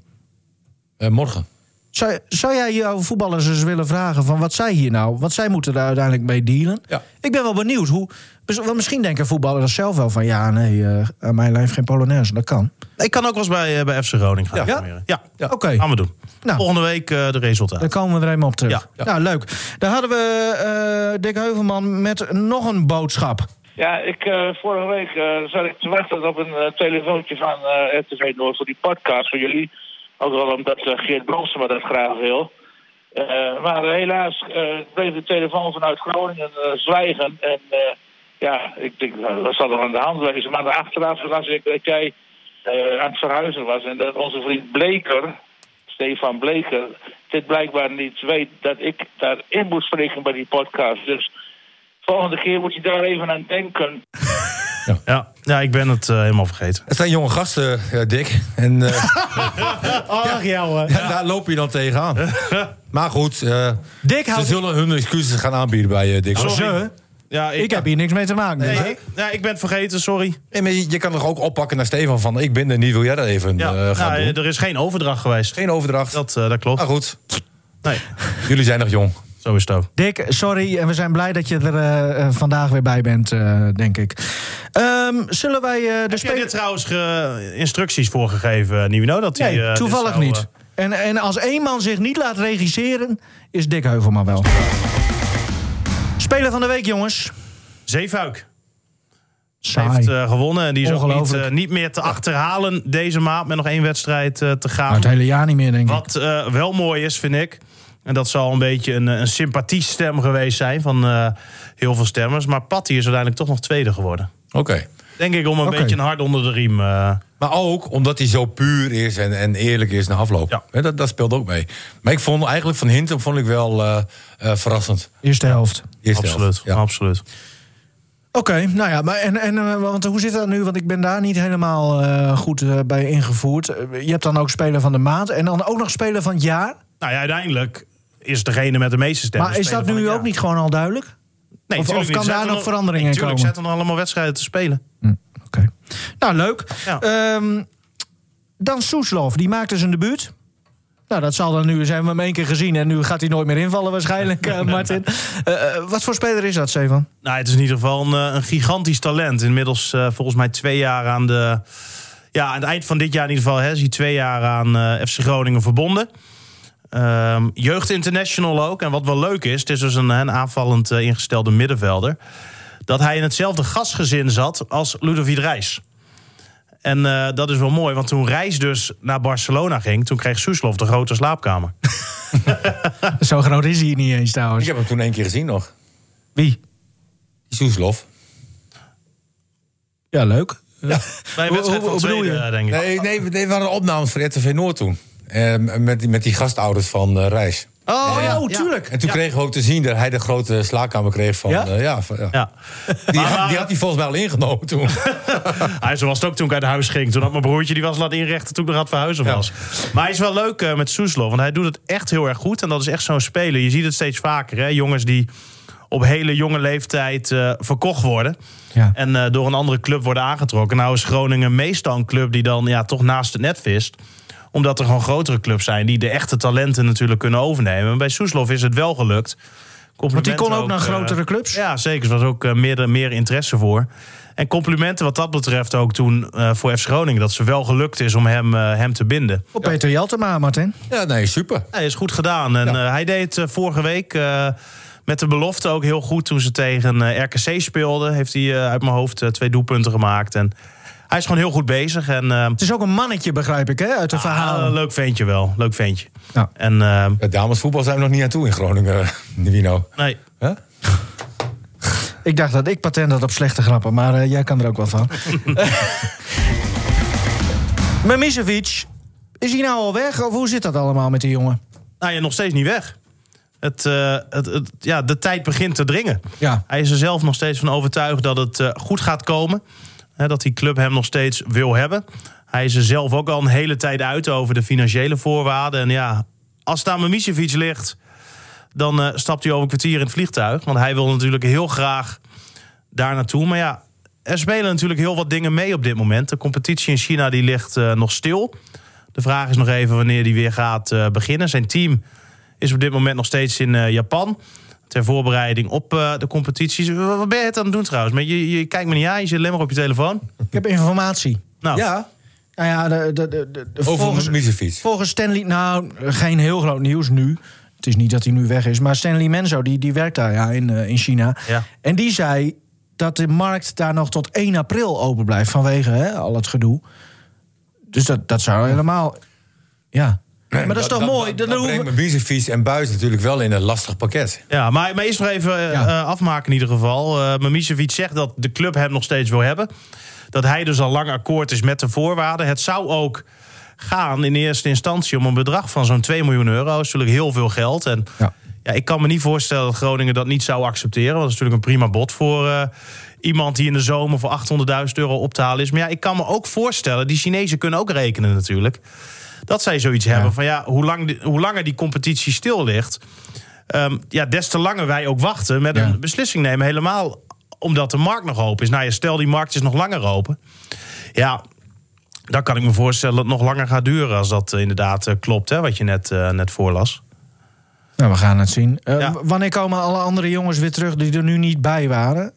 Eh, morgen. Zou, zou jij jouw voetballers eens willen vragen van wat zij hier nou, wat zij moeten daar uiteindelijk mee dealen? Ja. Ik ben wel benieuwd hoe. Want misschien denken voetballers zelf wel van ja, nee, eh, aan mijn lijf geen Polonaise. Dat kan. ik kan ook wel eens bij, eh, bij FC Groningen gaan. Ja? ja. Ja. Oké, gaan we doen. Nou. Volgende week eh, de resultaten. dan komen we er even op terug. Ja. Ja. Nou, leuk. Daar hadden we eh Dick Heuvelman met nog een boodschap. Ja, ik, eh, vorige week eh, zat ik te wachten op een telefoontje van eh RTV Noord voor die podcast van jullie. Ook wel omdat eh, Geert Bronsema dat graag wil. Eh, maar helaas eh, bleef de telefoon vanuit Groningen zwijgen. En ja, ik denk, nou, dat zal er aan de hand wezen. Maar achteraf las ik dat jij aan het verhuizen was. En dat onze vriend Bleker, Stefan Bleker, dit blijkbaar niet weet dat ik daarin moet spreken bij die podcast. Dus volgende keer moet je daar even aan denken. Ja. ja, ik ben het eh, helemaal vergeten. Het zijn jonge gasten, eh, Dick. En eh, Ach, ja, daar loop je dan tegenaan. maar goed, eh, Dick ze zullen hun excuses gaan aanbieden bij Dick. Oh, ze? Ja, Ik heb hier niks mee te maken. dus, hè? Nee, ja, ik ben het vergeten, sorry. Nee, maar je, je kan toch ook oppakken naar Stefan van... ik ben er niet, wil jij dat even Ja, eh, gaan nou, doen? er is geen overdracht geweest. Geen overdracht. Dat, eh, dat klopt. Maar goed, Nee, jullie zijn nog jong. Zo is het ook. Dick, sorry. En we zijn blij dat je er eh, eh, vandaag weer bij bent, eh, denk ik. Ehm, zullen wij eh, de spelers... trouwens instructies voorgegeven, Nivino? Dat Nee, toevallig zou, niet. En, en als één man zich niet laat regisseren, is Dick Heuvelman wel. Speler van de week, jongens. Zeefuik Saai. heeft gewonnen. En die is ook niet, niet meer te achterhalen deze maand met nog één wedstrijd te gaan. Nou, het hele jaar niet meer, denk ik. Wat wel mooi is, vind ik. En dat zal een beetje een, een sympathiestem geweest zijn van eh, heel veel stemmers. Maar Patty is uiteindelijk toch nog tweede geworden. Oké. Denk ik om een beetje een hart onder de riem. eh, Maar ook omdat hij zo puur is en, en eerlijk is na afloop. Ja. Hè, Dat, dat speelt ook mee. Maar ik vond eigenlijk van Hintem vond ik wel eh, eh, verrassend. Eerste helft. Eerste absoluut, helft. Ja. absoluut. Oké, nou ja, maar en, en, want hoe zit dat nu? Want ik ben daar niet helemaal eh, goed bij ingevoerd. Je hebt dan ook speler van de maand en dan ook nog speler van het jaar. Nou ja, uiteindelijk is degene met de meeste stemmen. maar is dat nu ook niet gewoon al duidelijk? Nee, of- kan daar Zetten nog er- veranderingen nee, tuurlijk, komen? zetten er allemaal wedstrijden te spelen. Hm, Oké. Nou, leuk. Ja. Ehm, dan Soeslof, die maakte zijn debuut. Nou, dat zal dan nu, zijn we hem één keer gezien... en nu gaat hij nooit meer invallen waarschijnlijk, eh, Martin. Eh, eh, wat voor speler is dat, Stefan? Nou, het is in ieder geval een, een gigantisch talent. Inmiddels volgens mij twee jaar aan de... Ja, aan het eind van dit jaar in ieder geval hè, is hij twee jaar aan FC Groningen verbonden. Ehm, Jeugd International ook. En wat wel leuk is, het is dus een, een aanvallend eh, ingestelde middenvelder... dat hij in hetzelfde gastgezin zat als Ludovic Reis. En eh, dat is wel mooi, want toen Reis dus naar Barcelona ging... toen kreeg Soeslof de grote slaapkamer. Zo groot is hij niet eens trouwens. Ik heb hem toen één keer gezien nog. Wie? Die Soeslof. Ja, leuk. Bij een wedstrijd van eh, denk ik. Nee, nee, nee, waren opnames voor RTV Noord toen. Eh, met, die- met die gastouders van eh, Reis. Oh, ja. oh, tuurlijk. En toen Ja. kregen we ook te zien dat hij de grote slaapkamer kreeg van... Ja? eh, ja, van- ja. Ja. Die, Maar- had, die had hij volgens mij al ingenomen toen. Hij zo was het ook toen ik uit huis ging. Toen had mijn broertje die was laten inrichten toen ik nog aan het verhuizen Ja. was. Maar hij is wel leuk eh, met Soeslof. Want hij doet het echt heel erg goed. En dat is echt zo'n speler. Je ziet het steeds vaker. Hè? Jongens die op hele jonge leeftijd eh, verkocht worden. Ja. En eh, door een andere club worden aangetrokken. Nou is Groningen meestal een club die dan ja, toch naast het net vist omdat er gewoon grotere clubs zijn die de echte talenten natuurlijk kunnen overnemen. En bij Soeslof is het wel gelukt. Want die kon ook naar eh, grotere clubs? ja, zeker. Er was ook eh, meer, meer interesse voor. En complimenten wat dat betreft ook toen eh, voor FC Groningen... dat ze wel gelukt is om hem, eh, hem te binden. Op Peter Jeltema, Martin. Ja, nee, super. Hij is goed gedaan. En Ja. eh, hij deed vorige week eh, met de belofte ook heel goed... toen ze tegen RKC speelden. Heeft hij eh, uit mijn hoofd twee doelpunten gemaakt. En hij is gewoon heel goed bezig. En, eh, Het is ook een mannetje, begrijp ik, hè, uit de ah, verhalen. leuk ventje wel. Leuk ventje. Ja. En eh, Ja, damesvoetbal zijn we nog niet aan toe in Groningen, Wino. nee, Huh? Ik dacht dat ik patent had op slechte grappen, maar eh, jij kan er ook wel van. Mimicevic, is hij nou al weg? Of hoe zit dat allemaal met die jongen? nou ja, nog steeds niet weg. Het, eh, het, het- ja, de tijd begint te dringen. Ja. Hij is er zelf nog steeds van overtuigd dat het eh, goed gaat komen. Dat die club hem nog steeds wil hebben. Hij is er zelf ook al een hele tijd uit over de financiële voorwaarden. En ja, als aan Mimicevic ligt, dan eh, stapt hij over een kwartier in het vliegtuig. Want hij wil natuurlijk heel graag daar naartoe. Maar ja, er spelen natuurlijk heel wat dingen mee op dit moment. De competitie in China die ligt eh, nog stil. De vraag is nog even wanneer die weer gaat eh, beginnen. Zijn team is op dit moment nog steeds in Japan. Ter voorbereiding op eh, de competities. Wat ben je het aan het doen trouwens? Maar je, je kijkt me niet aan, je zit alleen maar op je telefoon. Ik heb informatie. Nou, Ja, Nou ja, de, de, de, de- over volgens, volgens Stanley... Nou, geen heel groot nieuws nu. Het is niet dat hij nu weg is. Maar Stanley Menzo, die, die werkt daar ja, in, eh, in China. Ja. En die zei dat de markt daar nog tot 1 april open blijft... vanwege hè, al het gedoe. Dus dat, dat zou helemaal... Ja. Maar dat is toch mooi? Dat, Dan dat en Buis natuurlijk wel in een lastig pakket. Ja, maar, maar eerst nog even eh, Ja. eh, afmaken in ieder geval. Uh, Mimicevic zegt dat de club hem nog steeds wil hebben. Dat hij dus al lang akkoord is met de voorwaarden. Het zou ook gaan in eerste instantie om een bedrag van zo'n 2 miljoen euro. Dat is natuurlijk heel veel geld. En Ja. ja. ik kan me niet voorstellen dat Groningen dat niet zou accepteren. Want dat is natuurlijk een prima bod voor eh, iemand die in de zomer voor 800.000 euro op te halen is. Maar ja, ik kan me ook voorstellen, die Chinezen kunnen ook rekenen natuurlijk. Dat zij zoiets hebben van ja, hoe, lang hoe langer die competitie stil ligt. Ehm, ja, des te langer wij ook wachten met Ja. een beslissing nemen. Helemaal omdat de markt nog open is. Nou ja, stel die markt is nog langer open. Ja, dan kan ik me voorstellen dat het nog langer gaat duren... als dat eh, inderdaad eh, klopt, hè, wat je net, eh, net voorlas. Nou, we gaan het zien. Ja. Wanneer komen alle andere jongens weer terug die er nu niet bij waren?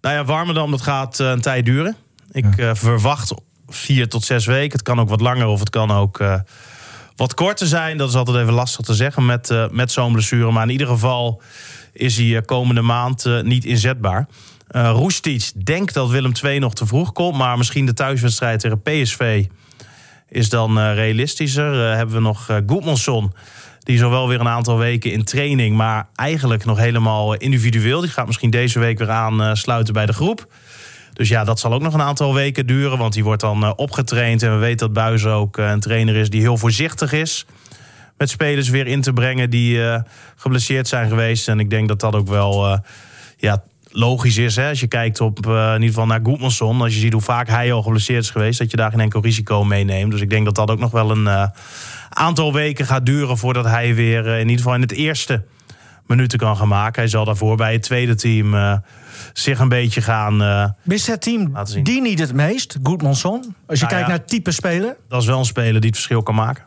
Nou ja, Warmerdam, dat gaat een tijd duren. Ik verwacht vier tot zes weken. Het kan ook wat langer of het kan ook eh, wat korter zijn. Dat is altijd even lastig te zeggen met, eh, met zo'n blessure. Maar in ieder geval is hij eh, komende maand niet inzetbaar. Roestic denkt dat Willem II nog te vroeg komt. Maar misschien de thuiswedstrijd tegen PSV is dan realistischer. Hebben we nog Goedmanson. Die is wel weer een aantal weken in training. Maar eigenlijk nog helemaal individueel. Die gaat misschien deze week weer aansluiten bij de groep. Dus ja, dat zal ook nog een aantal weken duren. Want die wordt dan eh, opgetraind. En we weten dat Buis ook eh, een trainer is die heel voorzichtig is. Met spelers weer in te brengen die eh, geblesseerd zijn geweest. En ik denk dat dat ook wel ja, logisch is. Hè? Als je kijkt op in ieder geval naar Goedmanson. Als je ziet hoe vaak hij al geblesseerd is geweest. Dat je daar geen enkel risico meeneemt. Dus ik denk dat dat ook nog wel een aantal weken gaat duren. Voordat hij weer in ieder geval in het eerste minuten kan gaan maken. Hij zal daarvoor bij het tweede team zich een beetje gaan... Is het team Laten zien. die niet het meest? Goedmanson? Als je Nou kijkt ja. naar type speler. dat is wel een speler die het verschil kan maken.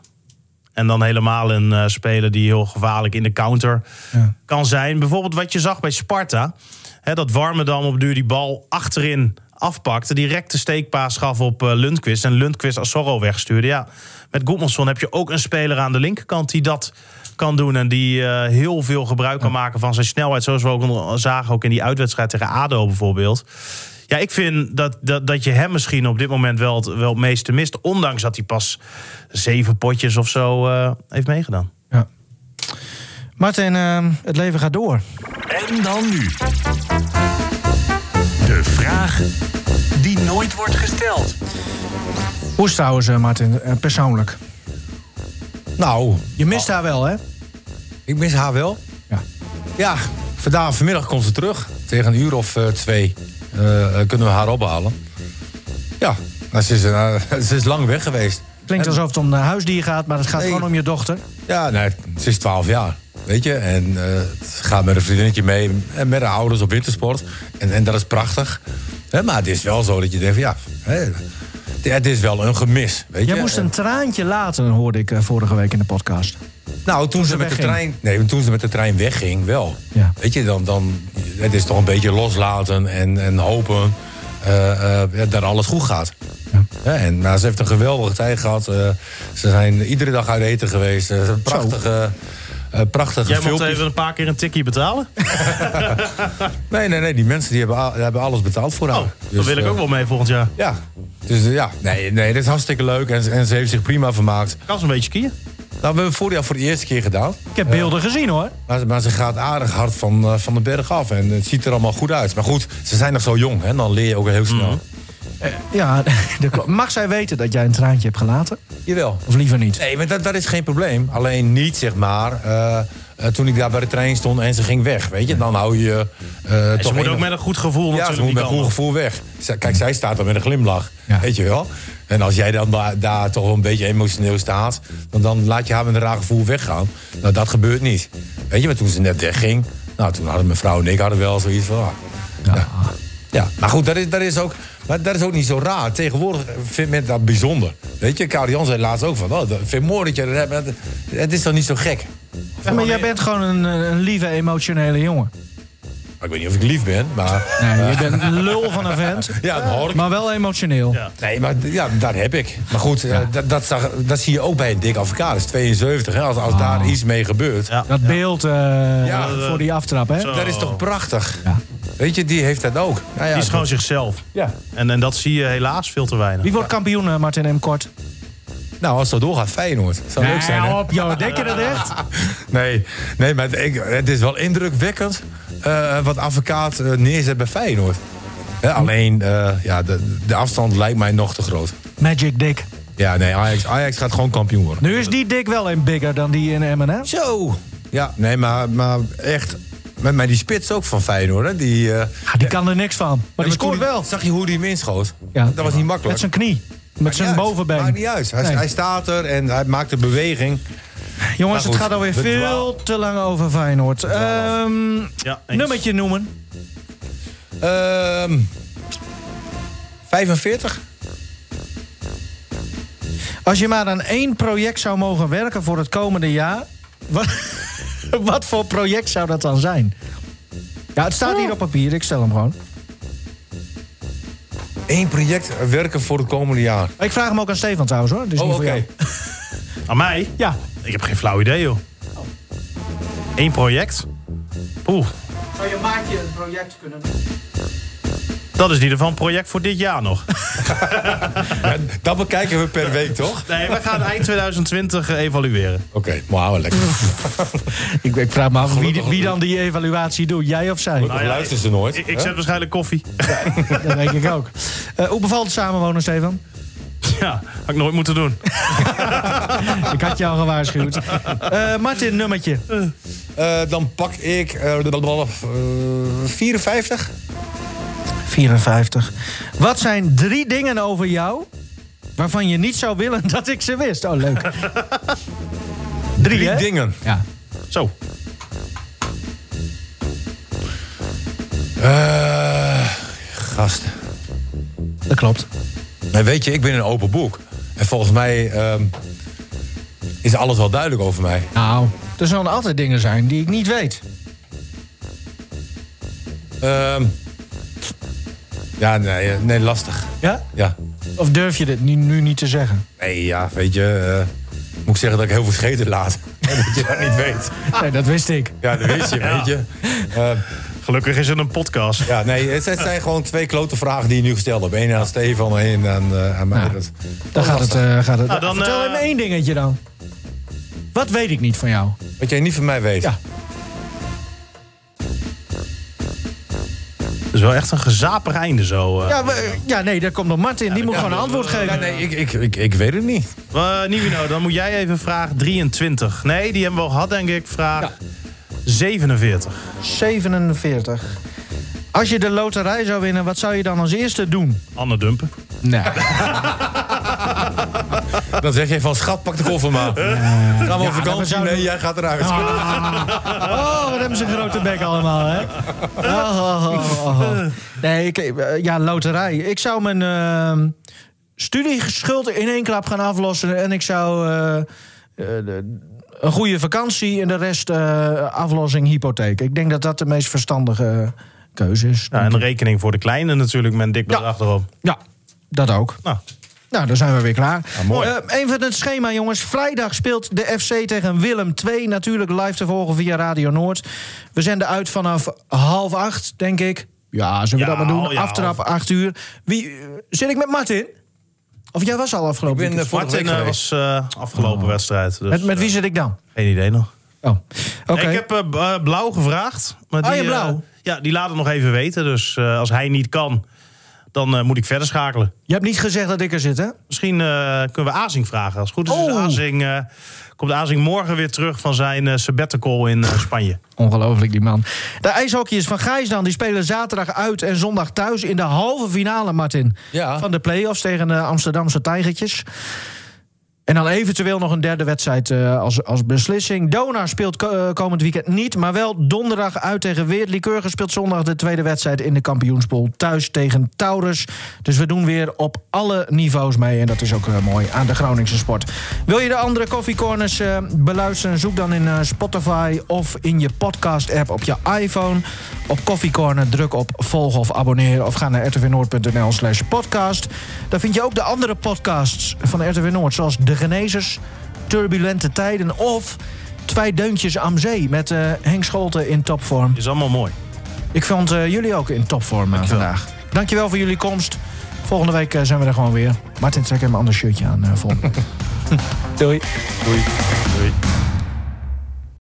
En dan helemaal een eh, speler die heel gevaarlijk in de counter Ja. kan zijn. Bijvoorbeeld wat je zag bij Sparta. Hè, dat Warmerdam op duur die bal achterin afpakte. Direct de steekpaas gaf op eh, Lundqvist. En Lundqvist als Zorro wegstuurde. Ja, met Goedmanson heb je ook een speler aan de linkerkant die dat kan doen. En die eh, heel veel gebruik kan maken van zijn snelheid. Zoals we ook zagen ook in die uitwedstrijd tegen ADO bijvoorbeeld. Ja, ik vind dat, dat, dat je hem misschien op dit moment wel het, wel het meeste mist. Ondanks dat hij pas zeven potjes of zo eh, heeft meegedaan. Ja. Martin, eh, het leven gaat door. En dan nu. De vraag die nooit wordt gesteld. Hoe is het trouwens, eh, Martin, persoonlijk? Nou, Je mist haar wel, hè? ik mis haar wel. Ja. Ja, vandaag, vanmiddag komt ze terug. Tegen een uur of eh, twee eh, eh, kunnen we haar ophalen. Ja, nou, ze, is, ze is lang weg geweest. Klinkt alsof het om een huisdier gaat, maar het gaat Nee. gewoon om je dochter. Ja, nee, ze is 12 jaar. Weet je, en het gaat met een vriendinnetje mee en met haar ouders op wintersport. En, en dat is prachtig. Hè, maar het is wel zo dat je denkt van ja, hè, het- het is wel een gemis. Weet Jij je? moest En- een traantje laten, hoorde ik eh, vorige week in de podcast. Nou, toen, ze met de trein. Nee, toen ze met de trein wegging, wel. Ja. Weet je, dan, dan. Het is toch een beetje loslaten en, en hopen eh, eh, dat alles goed gaat. Ja. en nou, ze heeft een geweldige tijd gehad. eh, ze zijn iedere dag uit eten geweest. Prachtige, prachtige Jij moet filmpjes. even een paar keer een tikkie betalen. Nee, nee, nee. Die mensen die hebben, hebben alles betaald voor haar. Oh, Dus, daar wil ik eh, ook wel mee volgend jaar. Ja. Dus eh, ja, nee, nee, dat is hartstikke leuk. En, en ze heeft zich prima vermaakt. Kan ze een beetje skiën? Nou, we hebben vorig jaar voor de eerste keer gedaan. Ik heb beelden gezien, hoor. Maar, maar ze gaat aardig hard van, eh, van de berg af. En het ziet er allemaal goed uit. Maar goed, ze zijn nog zo jong. Hè? Dan leer je ook heel snel. Dat klopt. mag zij weten dat jij een traantje hebt gelaten? Jawel. Of liever niet? Nee, maar dat, dat is geen probleem. Alleen niet, zeg maar, eh, eh, toen ik daar bij de trein stond en ze ging weg. Weet je, dan hou je eh toch ze moet ook met een goed gevoel Ja, ze moet met een goed gevoel weg. Kijk, zij staat er met een glimlach. Ja. Weet je wel? En als jij dan da- daar toch wel een beetje emotioneel staat... Dan, dan laat je haar met een raar gevoel weggaan. Nou, dat gebeurt niet. Weet je, maar toen ze net wegging... Nou, toen hadden mijn vrouw en ik hadden wel zoiets van... ah, ja. ja, maar goed, dat is, dat is ook... Maar dat is ook niet zo raar. Tegenwoordig vindt men dat bijzonder. Weet je, Karel Jan zei laatst ook van... Oh, dat vind ik mooi dat je dat hebt. Het, het is toch niet zo gek? Ja, maar jij bent gewoon een, een lieve, emotionele jongen. Maar ik weet niet of ik lief ben, maar... Nee, je bent een lul van een vent. Ja, dat hoor ik. Maar wel emotioneel. Ja. Nee, maar ja, dat heb ik. Maar goed, eh, dat, dat, zag, dat zie je ook bij een dik advocaat. 72, hè, als, als daar iets mee gebeurt. Ja. Dat beeld eh, Ja, voor die aftrap, hè? Zo. Dat is toch prachtig? Ja. Weet je, die heeft dat ook. Nou ja, Die is gewoon zichzelf. ja. En, en dat zie je helaas veel te weinig. Wie wordt kampioen, eh, Martin M. Kort? Nou, als dat doorgaat, Feyenoord. Zou leuk zijn, hè? op, joh. Denk je dat echt? Nee, nee maar ik, het is wel indrukwekkend eh, wat advocaat eh, neerzet bij Feyenoord. Hè, alleen, eh, ja, de, de afstand lijkt mij nog te groot. Magic Dick. Ja, nee, Ajax, Ajax gaat gewoon kampioen worden. Nu is die Dick wel een bigger dan die in Emmen, hè? Zo! Ja, nee, maar, maar echt... Met mij die spits ook van Feyenoord, hè? Die, eh, Ah, die kan er niks van. Maar Ja, die scoort wel. Zag je hoe die hem inschoot? Ja. Dat was niet makkelijk. Met zijn knie. Met zijn bovenbeen. Maakt niet uit. Hij, Nee. hij staat er en hij maakt de beweging. Jongens, het gaat alweer we veel te lang over Feyenoord. Ehm Ja, nummertje noemen. Ehm 45? Als je maar aan één project zou mogen werken voor het komende jaar... Wat, wat voor project zou dat dan zijn? Ja, het staat hier op papier. Ik stel hem gewoon. Eén project werken voor het komende jaar. Ik vraag hem ook aan Stefan trouwens, hoor. Dus Oh, oké. Aan mij? Ja. Ik heb geen flauw idee, joh. Eén project? Oeh, Zou je maatje een project kunnen doen? Dat is in ieder geval een project voor dit jaar nog. Ja, dat bekijken we per week, toch? Nee, we gaan eind 2020 evalueren. Oké, maar lekker. Ik, ik vraag me af wie, wie dan die evaluatie doet. Jij of zij? Gelukkig ja, luisteren ze nooit. Ik, ik zet waarschijnlijk koffie. Dat denk ik ook. Eh, hoe bevalt het samenwonen, Stefan? Ja, had ik nooit moeten doen. Ik had je al gewaarschuwd. Eh, Martin, nummertje. Eh, dan pak ik eh, eh, 54. 54. Wat zijn drie dingen over jou waarvan je niet zou willen dat ik ze wist? Oh, leuk. Drie, dingen. Ja, Zo. Eh, gast. dat klopt. Nee, weet je, ik ben een open boek. En volgens mij ehm, is alles wel duidelijk over mij. Nou, er zullen altijd dingen zijn die ik niet weet. Ehm, ja, nee, eh, nee, lastig. Ja? Ja. Of durf je dit nu, nu niet te zeggen? Nee, ja, weet je... eh, moet ik zeggen dat ik heel veel scheten laat. En dat je dat niet weet. Nee, dat wist ik. Ja, dat weet je, weet je. Eh, Gelukkig is het een podcast. ja, nee, het het zijn gewoon twee klote vragen die je nu gesteld hebt. Eén aan Stefan en één aan, eh, aan mij. Ja. Dat- Dan gaat het. eh, gaat het. Nou, dan, Vertel eh, hem één dingetje dan. Wat weet ik niet van jou? Wat jij niet van mij weet. Ja. Is wel echt een gezapig einde zo. eh. Ja, ja nee, daar komt nog Martin. Die moet gewoon een antwoord Ja, geven. nee, ik, ik, ik, ik weet het niet. Uh, Nivino, dan moet jij even vraag 23. Nee, die hebben we al gehad, denk ik. Vraag 47. 47. Als je de loterij zou winnen, wat zou je dan als eerste doen? Anne Dumpen. Nee. Dan zeg je van, schat, pak de koffer maar. Gaan we op vakantie? zouden- Nee, jij gaat eruit. Oh, wat hebben ze een grote bek allemaal, hè? Oh, oh, oh. Nee, ik, eh, ja, loterij. Ik zou mijn uh, studieschuld in één klap gaan aflossen... en ik zou eh, eh, de- een goede vakantie en de rest eh, aflossing hypotheek. Ik denk dat dat de meest verstandige keuze is. Ja, en een rekening voor de kleine natuurlijk met een dik bedrag erop. Ja, dat ook. Nou, Nou, dan zijn we weer klaar. mooi. Eh, even het schema, jongens. Vrijdag speelt de FC tegen Willem 2. Natuurlijk live te volgen via Radio Noord. We zenden uit vanaf half acht, denk ik. Ja, zullen we Ja, dat maar doen? ja, Aftrap, acht uur. Wie, eh, zit ik met Martin? Of jij was al afgelopen Ik ben, weekend? eh, vorige Martin week eh, was eh, afgelopen wedstrijd. Dus, met, met wie eh, zit ik dan? geen idee nog. Oh, oké. Ik heb eh, eh, Blauw gevraagd. Maar Oh, die, ja, Blauw. eh, ja, die laat het nog even weten. Dus eh, als hij niet kan, dan eh, moet ik verder schakelen. Je hebt niet gezegd dat ik er zit, hè? Misschien eh, kunnen we Azing vragen. Als het goed is, is Oh. Azing, eh, komt Azing morgen weer terug van zijn eh, sabbatical in eh, Spanje. Ongelooflijk, die man. De ijshockeyers van Gijs dan, die spelen zaterdag uit en zondag thuis... in de halve finale, Martin, Ja. van de play-offs tegen de Amsterdamse Tijgertjes. En dan eventueel nog een derde wedstrijd eh, als, als beslissing. Donar speelt eh, komend weekend niet, maar wel donderdag uit tegen Weert. Liekeurger speelt zondag de tweede wedstrijd in de kampioenspool thuis tegen Taurus. Dus we doen weer op alle niveaus mee en dat is ook eh, mooi aan de Groningse sport. Wil je de andere koffiecorners beluisteren? Zoek dan in Spotify of in je podcast-app op je iPhone. Op Koffiecorner druk op volg of abonneer of ga naar rtvnoord.nl slash podcast. Daar vind je ook de andere podcasts van RTW Noord, zoals De Genezers, Turbulente Tijden of Twee Deuntjes am Zee met eh, Henk Scholte in topvorm. Is allemaal mooi. Ik vond eh, jullie ook in topvorm eh, vandaag. Dankjewel voor jullie komst. Volgende week zijn we er gewoon weer. Martin, trek hem een ander shirtje aan. volgende week. Doei. Doei.